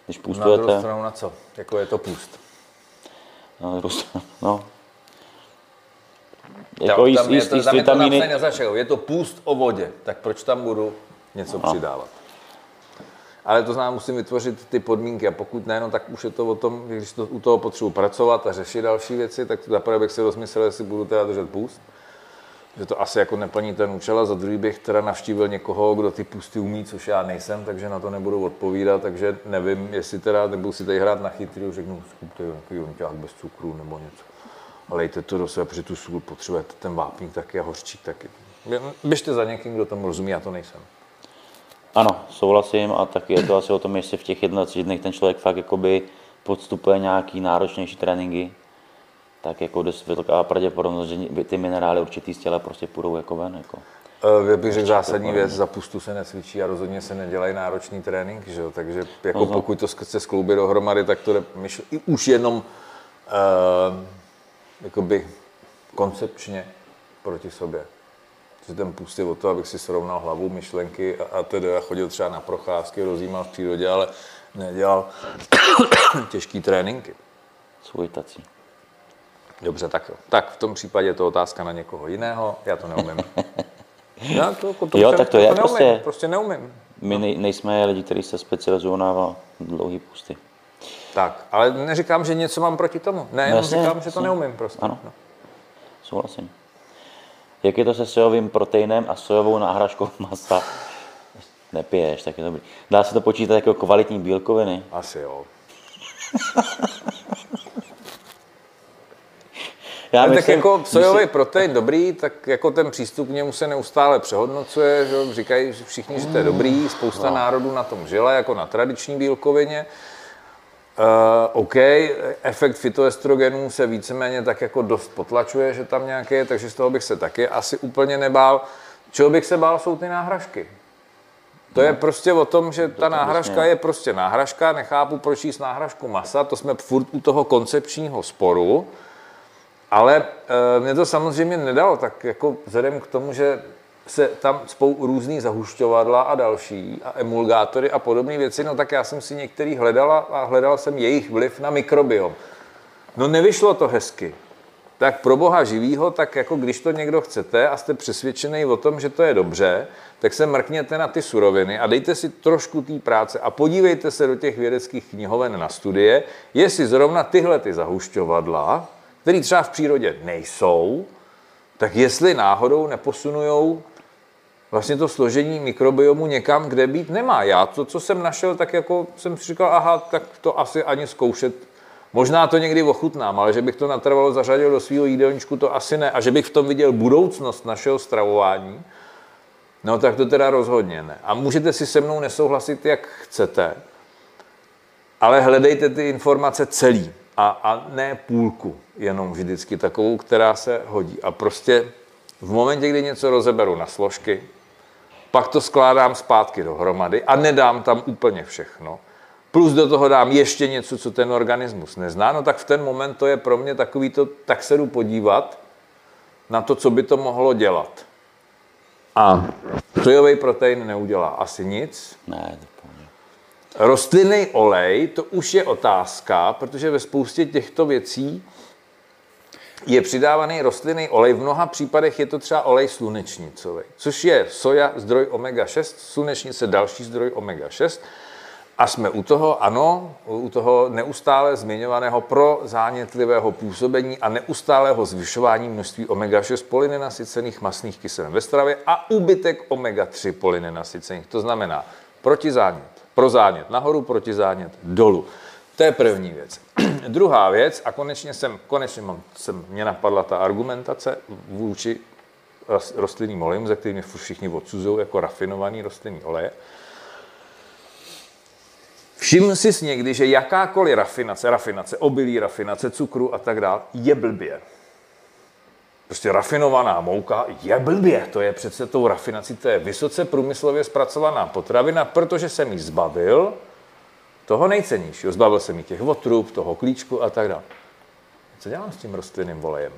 když Na druhou půstujete. stranu na co? Jako je to půst. Na druhou stranu, no. Jako jíst, jíst, to, jíst tam je to vitamíny. Je to půst o vodě, tak proč tam budu něco No. přidávat? Ale to znamená, musím vytvořit ty podmínky a pokud ne, no, tak už je to o tom, když to, u toho potřebuji pracovat a řešit další věci, tak zaprvé bych si rozmyslel, jestli budu teda držet půst, že to asi jako neplní ten účel a za druhý bych teda navštívil někoho, kdo ty půsty umí, což já nejsem, takže na to nebudu odpovídat, takže nevím, jestli teda nebudu si tady hrát na chytrý, řeknu, skupte nějaký jonťák bez cukru nebo něco. A lejte to do sebe, protože tu sůl potřebujete, ten vápník taky a hořčík taky. Běžte za někým, kdo tomu rozumí, já to nejsem. Ano, souhlasím a taky je to asi o tom, jestli v těch 21 dnech ten člověk fakt jakoby podstupuje nějaký náročnější tréninky, tak jako dost velká pravděpodobnost, že ty minerály určitý z těla prostě půjdou jako ven. Jako. Uh, já bych řekl zásadní věc, za pustu se necvičí a rozhodně se nedělají náročný trénink, že jo? takže jako Aha. pokud to chce skloubit dohromady, tak to jde myšl- i už jenom uh, jakoby koncepčně proti sobě. Že ten půst je o to, abych si srovnal hlavu, myšlenky a, a tedy já chodil třeba na procházky, rozjímal v přírodě, ale nedělal těžký tréninky. Svůj tací. Dobře, tak jo. Tak v tom případě je to otázka na někoho jiného, já to neumím. Já to, to, to Jo, tak to je neumím, prostě- prostě neumím. My nej, nejsme lidi, kteří se specializují na dlouhý pusty. Tak, ale neříkám, že něco mám proti tomu. Ne, jenom Jasně, říkám, že to neumím prostě. Ano. No. Souhlasím. Jak je to se sojovým proteinem a sojovou náhražkou masa? Nepiješ, tak je dobrý. Dá se to počítat jako kvalitní bílkoviny? Asi jo. Já Ale tak jako sojový si- protein dobrý, tak jako ten přístup k němu se neustále přehodnocuje, že říkají všichni, že to je dobrý, spousta No. národů na tom žila, jako na tradiční bílkovině. Uh, OK, efekt fitoestrogenů se víceméně tak jako dost potlačuje, že tam nějaké je, takže z toho bych se taky asi úplně nebál. Čeho bych se bál, jsou ty náhražky. To je prostě o tom, že ta náhražka vlastně- je prostě náhražka, nechápu, proč jíst náhražku masa, to jsme furt u toho koncepčního sporu, ale e, mě to samozřejmě nedalo, tak jako vzhledem k tomu, že se tam spou různý zahušťovadla a další a emulgátory a podobné věci, no tak já jsem si některý hledala a hledal jsem jejich vliv na mikrobiom. No nevyšlo to hezky. Tak pro boha živýho, tak jako když to někdo chcete a jste přesvědčený o tom, že to je dobře, tak se mrkněte na ty suroviny a dejte si trošku té práce a podívejte se do těch vědeckých knihoven na studie, jestli zrovna tyhle ty zahušťovadla, které třeba v přírodě nejsou, tak jestli náhodou neposunujou vlastně to složení mikrobiomu někam, kde být nemá. Já to, co jsem našel, tak jako jsem si říkal, aha, tak to asi ani zkoušet. Možná to někdy ochutnám, ale že bych to natrvalo zařadil do svého jídelníčku, to asi ne. A že bych v tom viděl budoucnost našeho stravování, no tak to teda rozhodně ne. A můžete si se mnou nesouhlasit, jak chcete, ale hledejte ty informace celý a, a ne půlku, jenom vždycky takovou, která se hodí. A prostě v momentě, kdy něco rozeberu na složky, pak to skládám zpátky dohromady a nedám tam úplně všechno. Plus do toho dám ještě něco, co ten organismus nezná, no tak v ten moment to je pro mě takový to, tak se jdu podívat na to, co by to mohlo dělat. A sojový protein neudělá asi nic. Ne, Rostlinný olej, to už je otázka, protože ve spoustě těchto věcí je přidávaný rostlinný olej. V mnoha případech je to třeba olej slunečnicový, což je soja, zdroj omega-6, slunečnice další zdroj omega-6. A jsme u toho, ano, u toho neustále zmiňovaného pro zánětlivého působení a neustálého zvyšování množství omega-6 polynenasycených masných kyselin ve stravě a úbytek omega-3 polynenasycených. To znamená protizánět, pro zánět nahoru, protizánět dolů. To je první věc. Druhá věc, a konečně jsem, konečně mám, jsem, mě napadla ta argumentace vůči rostlinným olejům, ze kterými všichni odsuzují jako rafinovaný rostlinný oleje. Všiml jsi někdy, že jakákoliv rafinace, rafinace, obilí, rafinace, cukru a tak dále, je blbě. Prostě rafinovaná mouka je blbě. To je přece tou rafinací, to je vysoce průmyslově zpracovaná potravina, protože jsem ji zbavil toho nejcennějšího. Zbavil jsem jí těch otrub, toho klíčku a tak dále. Co dělám s tím rostlinným volejem?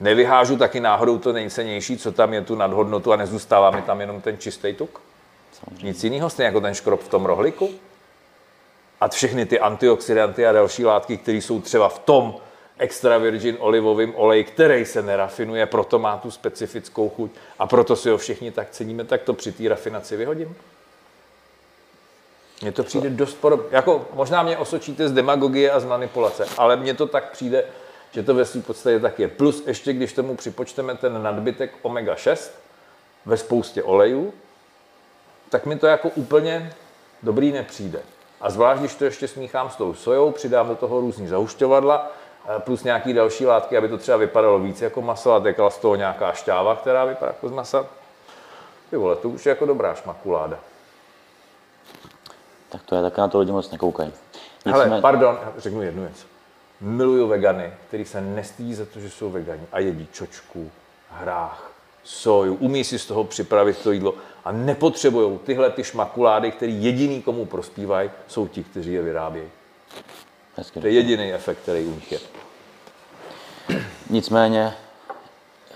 Nevyhážu taky náhodou to nejcennější, co tam je tu nadhodnotu a nezůstává mi tam jenom ten čistý tuk? Samozřejmě. Nic jiného, stejně jako ten škrob v tom rohliku? A všechny ty antioxidanty a další látky, které jsou třeba v tom extra virgin olivovým oleji, který se nerafinuje, proto má tu specifickou chuť a proto si ho všichni tak ceníme, tak to při té rafinaci vyhodím. Mně to přijde dost podobně. Jako, možná mě osočíte z demagogie a z manipulace, ale mně to tak přijde, že to ve své podstatě tak je. Plus ještě, když tomu připočteme ten nadbytek omega-6 ve spoustě olejů, tak mi to jako úplně dobrý nepřijde. A zvlášť, když to ještě smíchám s tou sojou, přidám do toho různý zahušťovadla, plus nějaký další látky, aby to třeba vypadalo víc jako maso a tekla z toho nějaká šťáva, která vypadá jako z masa. Ty vole, to už je jako dobrá šmakuláda. Tak to je tak na to lidi moc nekoukají. Hele, jsme... pardon, řeknu jednu věc. Miluju vegany, který se nestýdí za to, že jsou vegani a jedí čočku, hrách, soju, umí si z toho připravit to jídlo a nepotřebují tyhle ty šmakulády, který jediný, komu prospívají, jsou ti, kteří je vyrábějí. Hezky to je jediný efekt, který u nich je. Nicméně,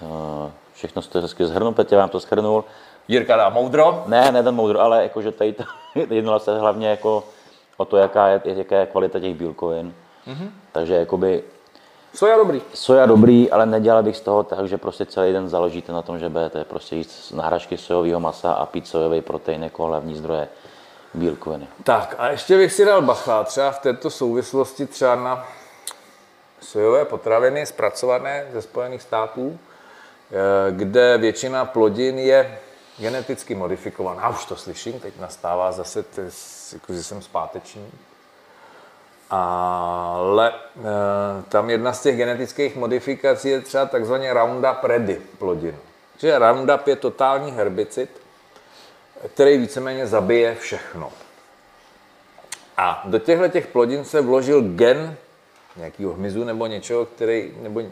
eh, všechno jste hezky zhrnul, Petě vám to zhrnul. Jirka dá moudro? Ne, ne ten moudro, ale jakože tady to, jednalo se hlavně jako o to, jaká je, jaká je kvalita těch bílkovin. Mm-hmm. Takže jakoby... Soja dobrý. Soja dobrý, ale nedělal bych z toho tak, že prostě celý den založíte na tom, že budete prostě jíst nahražky sojového masa a pít sojový protein jako hlavní zdroje bílkoviny. Tak a ještě bych si dal bacha, třeba v této souvislosti třeba na sojové potraviny zpracované ze Spojených států, eh, kde většina plodin je geneticky modifikovaná, už to slyším, teď nastává zase, jako, že jsem zpáteční, ale e, tam jedna z těch genetických modifikací je třeba takzvaně Roundup Ready plodin. Že Roundup je totální herbicid, který víceméně zabije všechno. A do těchto těch plodin se vložil gen nějakého hmyzu nebo něčeho, který, nebo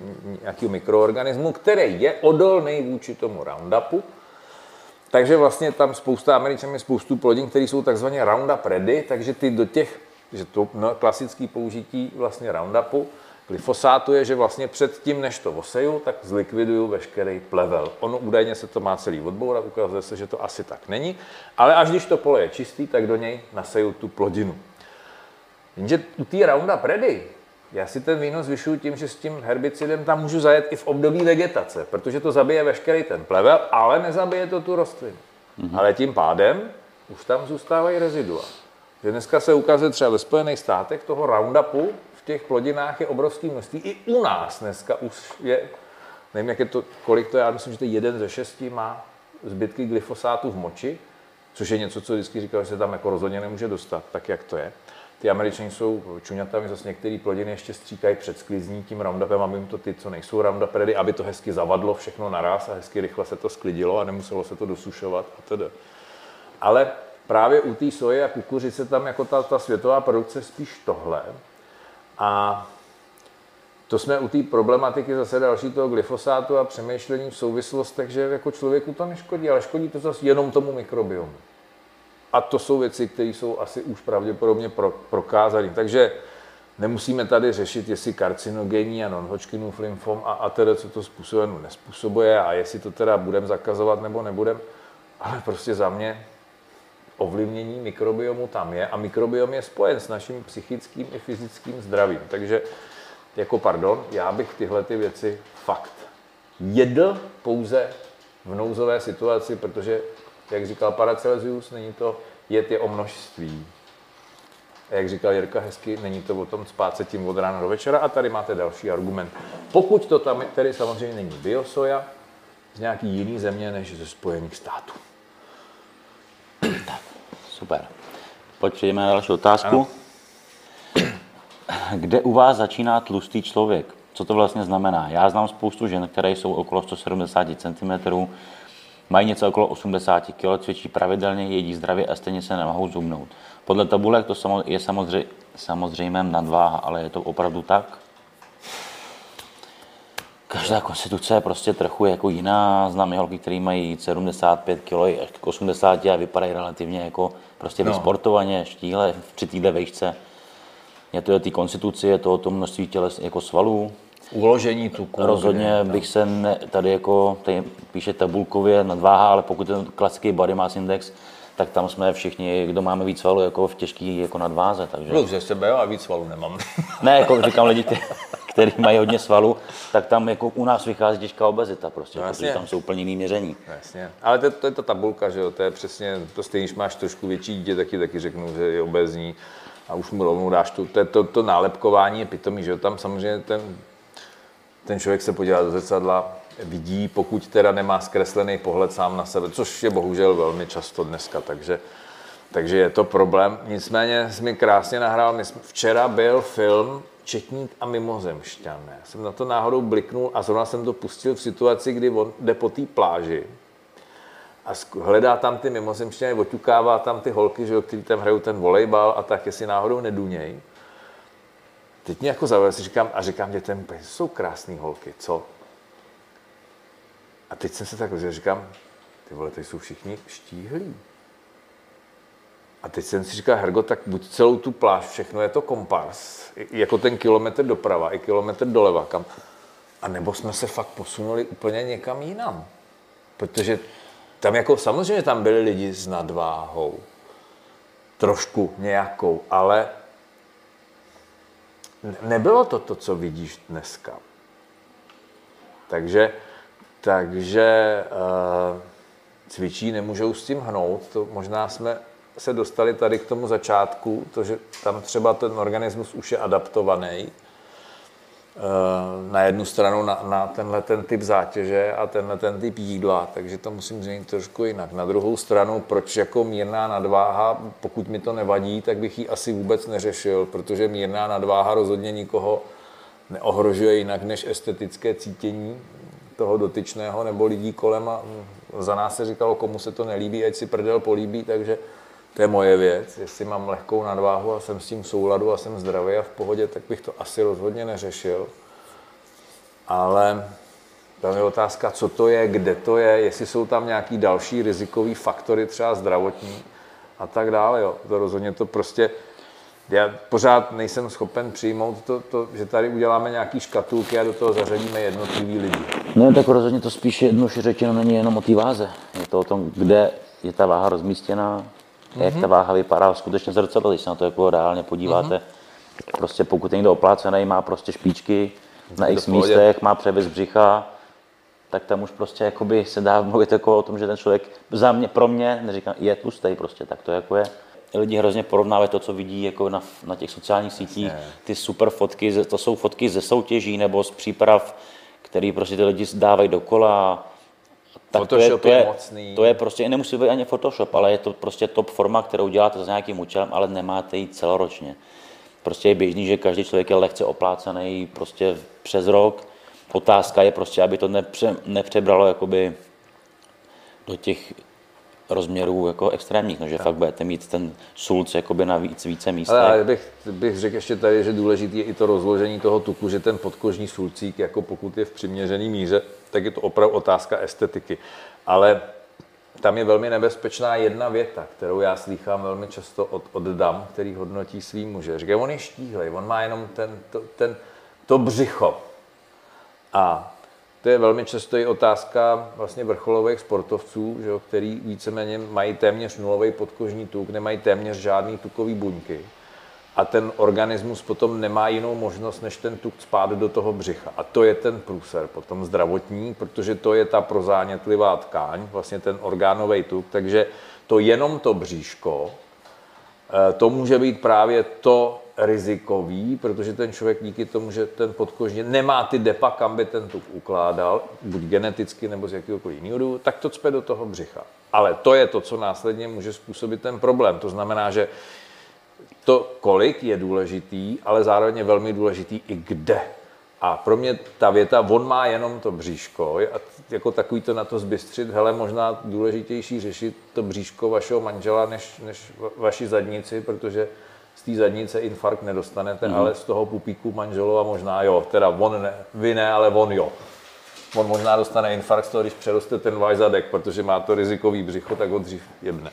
nějakého mikroorganismu, který je odolný vůči tomu Roundupu, takže vlastně tam spousta Američanů spoustu plodin, které jsou takzvaně Roundup ready, takže ty do těch, že to no, klasické použití vlastně Roundupu glyfosátu je, že vlastně před tím, než to oseju, tak zlikviduju veškerý plevel. Ono údajně se to má celý odbourat, ukazuje se, že to asi tak není, ale až když to pole je čistý, tak do něj naseju tu plodinu. Jenže u té Roundup Ready já si ten víno zvyšuju tím, že s tím herbicidem tam můžu zajet i v období vegetace, protože to zabije veškerý ten plevel, ale nezabije to tu rostlinu. Mm-hmm. Ale tím pádem už tam zůstávají rezidua. Že dneska se ukazuje třeba ve Spojených státech toho Roundupu těch plodinách je obrovský množství. I u nás dneska už je, nevím, jak je to, kolik to je, já myslím, že to jeden ze šesti má zbytky glyfosátu v moči, což je něco, co vždycky říkal, že se tam jako rozhodně nemůže dostat, tak jak to je. Ty američani jsou čuňatami, zase některé plodiny ještě stříkají před sklizní tím roundupem, aby jim to ty, co nejsou roundup ready, aby to hezky zavadlo všechno naraz a hezky rychle se to sklidilo a nemuselo se to dosušovat a tedy. Ale právě u té soje a kukuřice tam jako ta, ta světová produkce spíš tohle. A to jsme u té problematiky zase další toho glyfosátu a přemýšlení v souvislostech, že jako člověku to neškodí, ale škodí to zase jenom tomu mikrobiomu. A to jsou věci, které jsou asi už pravděpodobně pro, prokázané. Takže nemusíme tady řešit, jestli karcinogenní a non-Hodgkinův lymfom a, a teda, co to způsobuje, nespůsobuje a jestli to teda budeme zakazovat nebo nebudem. Ale prostě za mě ovlivnění mikrobiomu tam je a mikrobiom je spojen s naším psychickým i fyzickým zdravím. Takže jako pardon, já bych tyhle ty věci fakt jedl pouze v nouzové situaci, protože jak říkal Paracelsius, není to jet je o množství. A jak říkal Jirka hezky, není to o tom spát se tím od rána do večera. A tady máte další argument. Pokud to tam tedy samozřejmě není biosoja z nějaký jiný země než ze Spojených států. Tak, super. Pojď přejdeme na další otázku. Ano. Kde u vás začíná tlustý člověk? Co to vlastně znamená? Já znám spoustu žen, které jsou okolo 170 cm, Mají něco okolo 80 kg, cvičí pravidelně, jedí zdravě a stejně se nemohou zubnout. Podle tabulek to je samozřejmě, nadváha, ale je to opravdu tak? Každá konstituce je prostě trochu jako jiná. Znám i holky, které mají 75 kg až k 80 a vypadají relativně jako prostě no. vysportovaně, štíhle při téhle vejšce. Je to o té konstituci, je to o tom množství těles jako svalů, uložení tuku. Rozhodně kde, bych se ne, tady jako, tady píše tabulkově nadváha, ale pokud ten klasický body mass index, tak tam jsme všichni, kdo máme víc svalů, jako v těžký jako nadváze. Takže... Plus ze sebe, a víc svalů nemám. ne, jako říkám lidi, kteří mají hodně svalů, tak tam jako u nás vychází těžká obezita prostě, no, protože tam jsou úplně jiný měření. Jasně. Ale to, to, je ta tabulka, že jo, to je přesně, to stejně, když máš trošku větší dítě, taky, taky řeknu, že je obezní a už mu rovnou dáš tu, to, to, to nálepkování je pitomý, že jo, tam samozřejmě ten ten člověk se podívá do zrcadla, vidí, pokud teda nemá zkreslený pohled sám na sebe, což je bohužel velmi často dneska, takže, takže je to problém. Nicméně jsi mi krásně nahrál, včera byl film Četník a mimozemšťan. Já jsem na to náhodou bliknul a zrovna jsem to pustil v situaci, kdy on jde po té pláži a hledá tam ty mimozemšťany, oťukává tam ty holky, že, který tam hrajou ten volejbal a tak, jestli náhodou neduněj. Teď mě jako zaujalo, si říkám, a říkám dětem, jsou krásné holky, co? A teď jsem se tak říkám, ty vole, tady jsou všichni štíhlí. A teď jsem si říkal, Hergo, tak buď celou tu pláž, všechno je to kompars, jako ten kilometr doprava, i kilometr doleva, kam. A nebo jsme se fakt posunuli úplně někam jinam. Protože tam jako, samozřejmě tam byli lidi s nadváhou, trošku nějakou, ale nebylo to to, co vidíš dneska. Takže, takže uh, cvičí, nemůžou s tím hnout. To možná jsme se dostali tady k tomu začátku, to, že tam třeba ten organismus už je adaptovaný Eh, na jednu stranu na, na tenhle ten typ zátěže a tenhle ten typ jídla, takže to musím změnit trošku jinak. Na druhou stranu, proč jako mírná nadváha, pokud mi to nevadí, tak bych ji asi vůbec neřešil, protože mírná nadváha rozhodně nikoho neohrožuje jinak než estetické cítění toho dotyčného nebo lidí kolem a za nás se říkalo, komu se to nelíbí, ať si prdel políbí, takže to je moje věc. Jestli mám lehkou nadváhu a jsem s tím v souladu a jsem zdravý a v pohodě, tak bych to asi rozhodně neřešil. Ale tam je otázka, co to je, kde to je, jestli jsou tam nějaký další rizikové faktory, třeba zdravotní a tak dále. Jo. To rozhodně to prostě já pořád nejsem schopen přijmout to, to, že tady uděláme nějaký škatulky a do toho zařadíme jednotlivý lidi. No tak rozhodně to spíš jednoduše řečeno není jenom o té váze. Je to o tom, kde je ta váha rozmístěná, mm-hmm. jak ta váha vypadá skutečně zrcadlo, když se na to jako reálně podíváte. Mm-hmm. Prostě pokud někdo oplácený, má prostě špičky na x místech, má převis břicha, tak tam už prostě jakoby se dá mluvit jako o tom, že ten člověk za mě, pro mě, neříkám, je tlustý prostě, tak to jako je lidi hrozně porovnávají to, co vidí jako na, na těch sociálních sítích, ty super fotky, to jsou fotky ze soutěží nebo z příprav, které prostě ty lidi dávají dokola. Tak Photoshop to je, to je, je mocný. To je prostě, nemusí být ani Photoshop, ale je to prostě top forma, kterou děláte s nějakým účelem, ale nemáte ji celoročně. Prostě je běžný, že každý člověk je lehce oplácený prostě přes rok. Otázka je prostě, aby to nepře, nepřebralo jakoby do těch rozměrů jako extrémních, no, že tak. fakt budete mít ten sulc jakoby na víc, více míst. Ale bych, bych řekl ještě tady, že důležitý je i to rozložení toho tuku, že ten podkožní sulcík, jako pokud je v přiměřený míře, tak je to opravdu otázka estetiky. Ale tam je velmi nebezpečná jedna věta, kterou já slýchám velmi často od, od dam, který hodnotí svý muže. Říká, on je štíhlej, on má jenom ten, to, ten, to břicho. A to je velmi často i otázka vlastně vrcholových sportovců, že jo, který víceméně mají téměř nulový podkožní tuk, nemají téměř žádný tukový buňky. A ten organismus potom nemá jinou možnost, než ten tuk spát do toho břicha. A to je ten průser potom zdravotní, protože to je ta prozánětlivá tkáň, vlastně ten orgánový tuk. Takže to jenom to bříško, eh, to může být právě to rizikový, protože ten člověk díky tomu, že ten podkožní nemá ty depa, kam by ten tuk ukládal, buď geneticky nebo z jakéhokoliv jiného důvodu, tak to cpe do toho břicha. Ale to je to, co následně může způsobit ten problém. To znamená, že to, kolik je důležitý, ale zároveň je velmi důležitý i kde. A pro mě ta věta, on má jenom to bříško, a jako takový to na to zbystřit, hele, možná důležitější řešit to bříško vašeho manžela, než, než vaši zadnici, protože z té zadnice infarkt nedostanete, mm. ale z toho pupíku manželova možná jo, teda on ne, vy ne, ale on jo. On možná dostane infarkt z toho, když přeroste ten váš zadek, protože má to rizikový břicho, tak ho dřív jebne.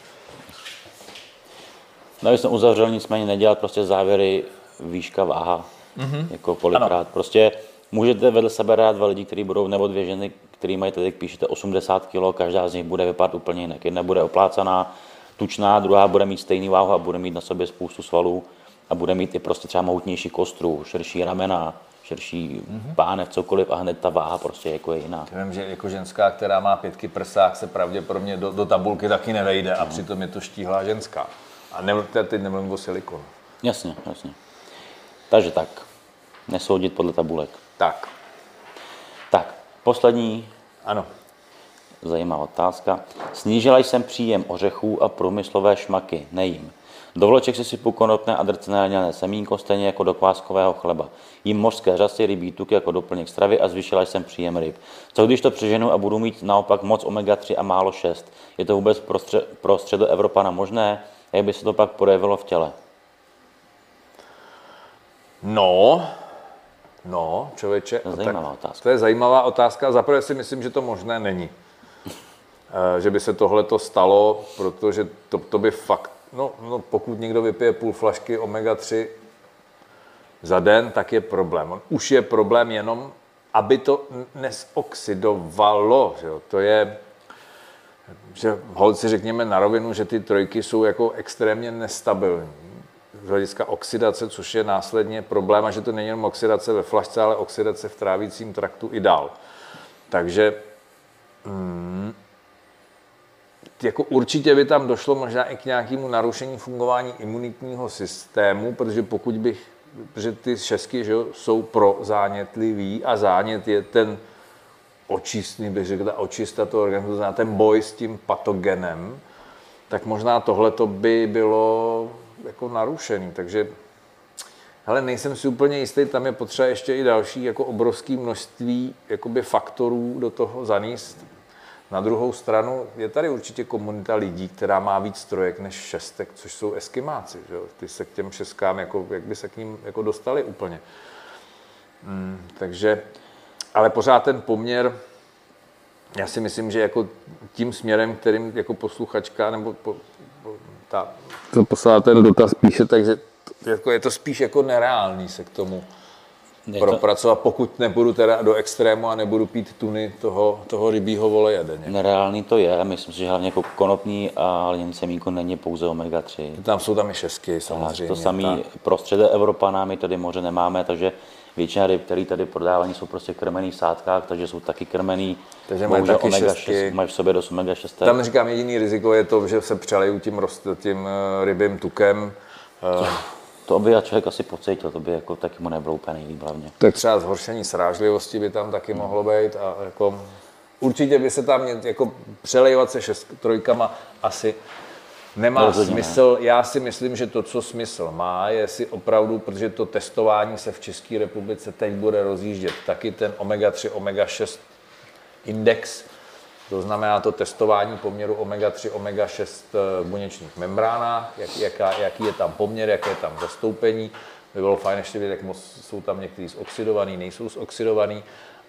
No, jsem uzavřel nicméně nedělat prostě závěry výška váha, mm-hmm. jako kolikrát. Ano. Prostě můžete vedle sebe rád dva lidi, kteří budou, nebo dvě ženy, který mají tady, píšete 80 kg, každá z nich bude vypadat úplně jinak. Jedna bude oplácaná, tučná, druhá bude mít stejný váhu a bude mít na sobě spoustu svalů a bude mít i prostě třeba mohutnější kostru, širší ramena, širší mm-hmm. pánev, cokoliv a hned ta váha prostě jako je jiná. Já vím, že jako ženská, která má pětky prsách, se pravděpodobně do, do tabulky taky nevejde a mm. přitom je to štíhlá ženská. A ne, teď nemluvím o silikonu. Jasně, jasně. Takže tak, nesoudit podle tabulek. Tak. Tak, poslední. Ano. Zajímavá otázka. Snížila jsem příjem ořechů a průmyslové šmaky, nejím. Do vloček si sypu konopné a drcené lňané semínko, stejně jako do kváskového chleba. Jím mořské řasy, rybí tuky jako doplněk stravy a zvýšila jsem příjem ryb. Co když to přeženu a budu mít naopak moc omega-3 a málo 6? Je to vůbec pro, střed, pro středoevropana možné? Jak by se to pak projevilo v těle? No, no, člověče. To je zajímavá tak, otázka. To je zajímavá otázka. Zaprvé si myslím, že to možné není. Eh, že by se tohle to stalo, protože to, to by fakt, no, no pokud někdo vypije půl flašky omega-3 za den, tak je problém. On už je problém jenom, aby to nesoxidovalo. Že jo? To je, že holci řekněme na rovinu, že ty trojky jsou jako extrémně nestabilní z hlediska oxidace, což je následně problém, a že to není jenom oxidace ve flašce, ale oxidace v trávícím traktu i dál. Takže mm, jako určitě by tam došlo možná i k nějakému narušení fungování imunitního systému, protože pokud bych, protože ty šesky že jo, jsou pro zánětlivý a zánět je ten očistný, bych řekl, ta očista toho organismu, to znamená ten boj s tím patogenem, tak možná tohle by bylo jako narušený. Takže ale nejsem si úplně jistý, tam je potřeba ještě i další jako obrovské množství jakoby faktorů do toho zaníst. Na druhou stranu je tady určitě komunita lidí, která má víc strojek než šestek, což jsou eskimáci. Že? Ty se k těm šestkám, jako, jak by se k ním jako dostali úplně. Hmm, takže, ale pořád ten poměr, já si myslím, že jako tím směrem, kterým jako posluchačka nebo po, po, ta, to poslala ten dotaz píše, takže jako je to spíš jako nereálný se k tomu Je to propracovat, pokud nebudu teda do extrému a nebudu pít tuny toho, toho rybího voleje denně. nereálný to je, myslím si, že hlavně jako konopní a lněný semínko není pouze omega-3. Tam jsou tam i šestky A samozřejmě. to samé tak. pro střede Evropana, my tady moře nemáme, takže většina ryb, které tady prodávají, jsou prostě krmený v sádkách, takže jsou taky krmený. Takže mají taky omega šestky. 6, mají v sobě dost omega 6. Tam říkám, jediný riziko je to, že se přelejí tím, rost, tím eh, rybím tukem. Eh, To by a člověk asi pocítil, to by jako taky mu nebylo úplně nejlíp hlavně. Tak třeba zhoršení srážlivosti by tam taky mohlo být a jako určitě by se tam jako přelejovat se šest trojkama asi nemá Rozhodně ne. smysl. Já si myslím, že to, co smysl má, je si opravdu, protože to testování se v České republice teď bude rozjíždět, taky ten omega-3, omega-6 index, to znamená to testování poměru omega-3, omega-6 v buněčných membránách, jak, jaká, jaký je tam poměr, jaké je tam zastoupení. By bylo fajn ještě vidět, jak moc jsou tam některý zoxidovaný, nejsou zoxidovaný.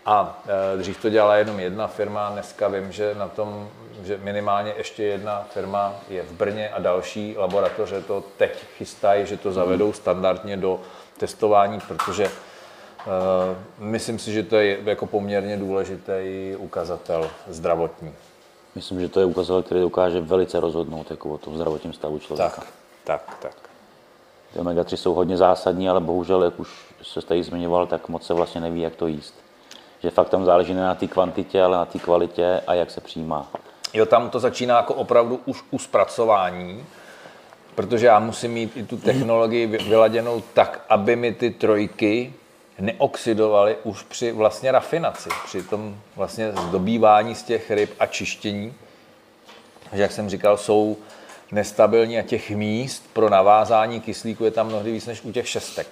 A e, dřív to dělala jenom jedna firma, dneska vím, že na tom, že minimálně ještě jedna firma je v Brně a další laboratoře to teď chystají, že to zavedou standardně do testování, protože Uh, myslím si, že to je jako poměrně důležitý ukazatel zdravotní. Myslím, že to je ukazatel, který dokáže velice rozhodnout jako o tom zdravotním stavu člověka. Tak, tak, tak. Ty omega-3 jsou hodně zásadní, ale bohužel, jak už se tady zmiňoval, tak moc se vlastně neví, jak to jíst. Že fakt tam záleží ne na té kvantitě, ale na té kvalitě a jak se přijímá. Jo, tam to začíná jako opravdu už u zpracování, protože já musím mít i tu technologii vy- vyladěnou tak, aby mi ty trojky neoxidovaly už při vlastně rafinaci, při tom vlastně zdobývání z těch ryb a čištění. že jak jsem říkal, jsou nestabilní a těch míst pro navázání kyslíku je tam mnohdy víc než u těch šestek.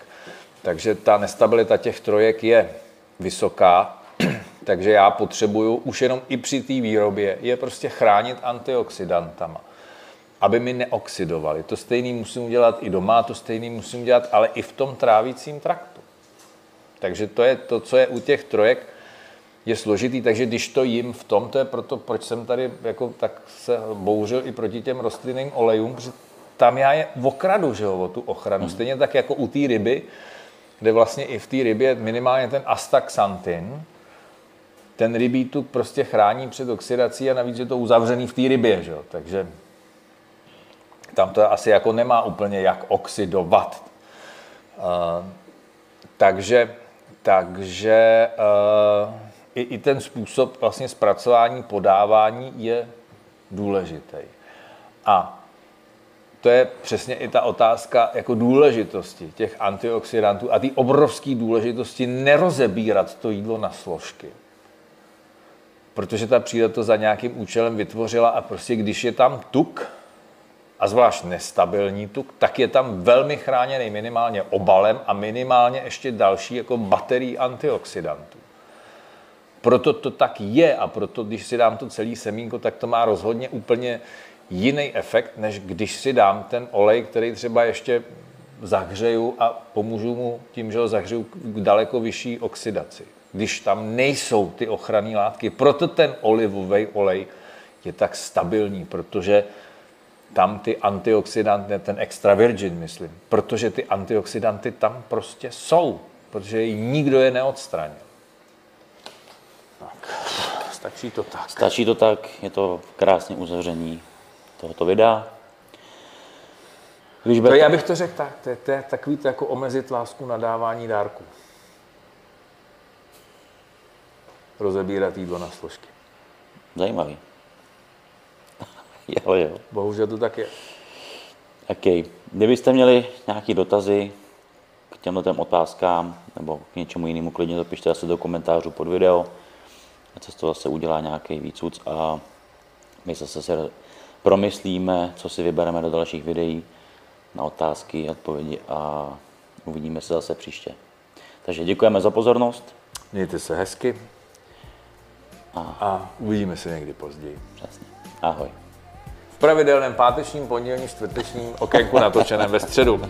Takže ta nestabilita těch trojek je vysoká, takže já potřebuju už jenom i při té výrobě je prostě chránit antioxidantama, aby mi neoxidovali. To stejný musím udělat i doma, to stejný musím udělat, ale i v tom trávícím traktu. Takže to je to, co je u těch trojek, je složitý, takže když to jim v tom, to je proto, proč jsem tady jako tak se bouřil i proti těm rostlinným olejům, protože tam já je okradu, že jo, o tu ochranu. Hmm. Stejně tak jako u té ryby, kde vlastně i v té rybě minimálně ten astaxantin, ten rybí tuk prostě chrání před oxidací a navíc je to uzavřený v té rybě, že takže tam to asi jako nemá úplně jak oxidovat. Uh, takže takže uh, i, i ten způsob vlastně zpracování, podávání je důležitý. A to je přesně i ta otázka jako důležitosti těch antioxidantů a ty obrovské důležitosti nerozebírat to jídlo na složky. Protože ta příroda to za nějakým účelem vytvořila a prostě když je tam tuk, a zvlášť nestabilní tuk, tak je tam velmi chráněný minimálně obalem a minimálně ještě další jako baterií antioxidantů. Proto to tak je a proto, když si dám to celý semínko, tak to má rozhodně úplně jiný efekt, než když si dám ten olej, který třeba ještě zahřeju a pomůžu mu tím, že ho zahřeju k daleko vyšší oxidaci. Když tam nejsou ty ochranné látky. Proto ten olivový olej je tak stabilní, protože tam ty antioxidanty, ten extra virgin, myslím, protože ty antioxidanty tam prostě jsou, protože nikdo je neodstranil. Tak, stačí to tak. Stačí to tak, je to krásné uzavření tohoto videa. Když To já bych to řekl tak, to je, to je takový to jako omezit lásku na dávání dárku. Rozebírat jídlo na složky. Zajímavý. jo, jo. Bohužel to tak je. OK. Kdybyste měli nějaké dotazy k těmto těm otázkám nebo k něčemu jinému, klidně to pište zase do komentářů pod video. A se z toho zase udělá nějaký výcuc a my zase se promyslíme, co si vybereme do dalších videí na otázky, odpovědi a uvidíme se zase příště. Takže děkujeme za pozornost. Mějte se hezky a uvidíme se někdy později. Přesně. Ahoj. V pravidelném pátečním, pondělním, čtvrtečním okénku natočeném ve středu.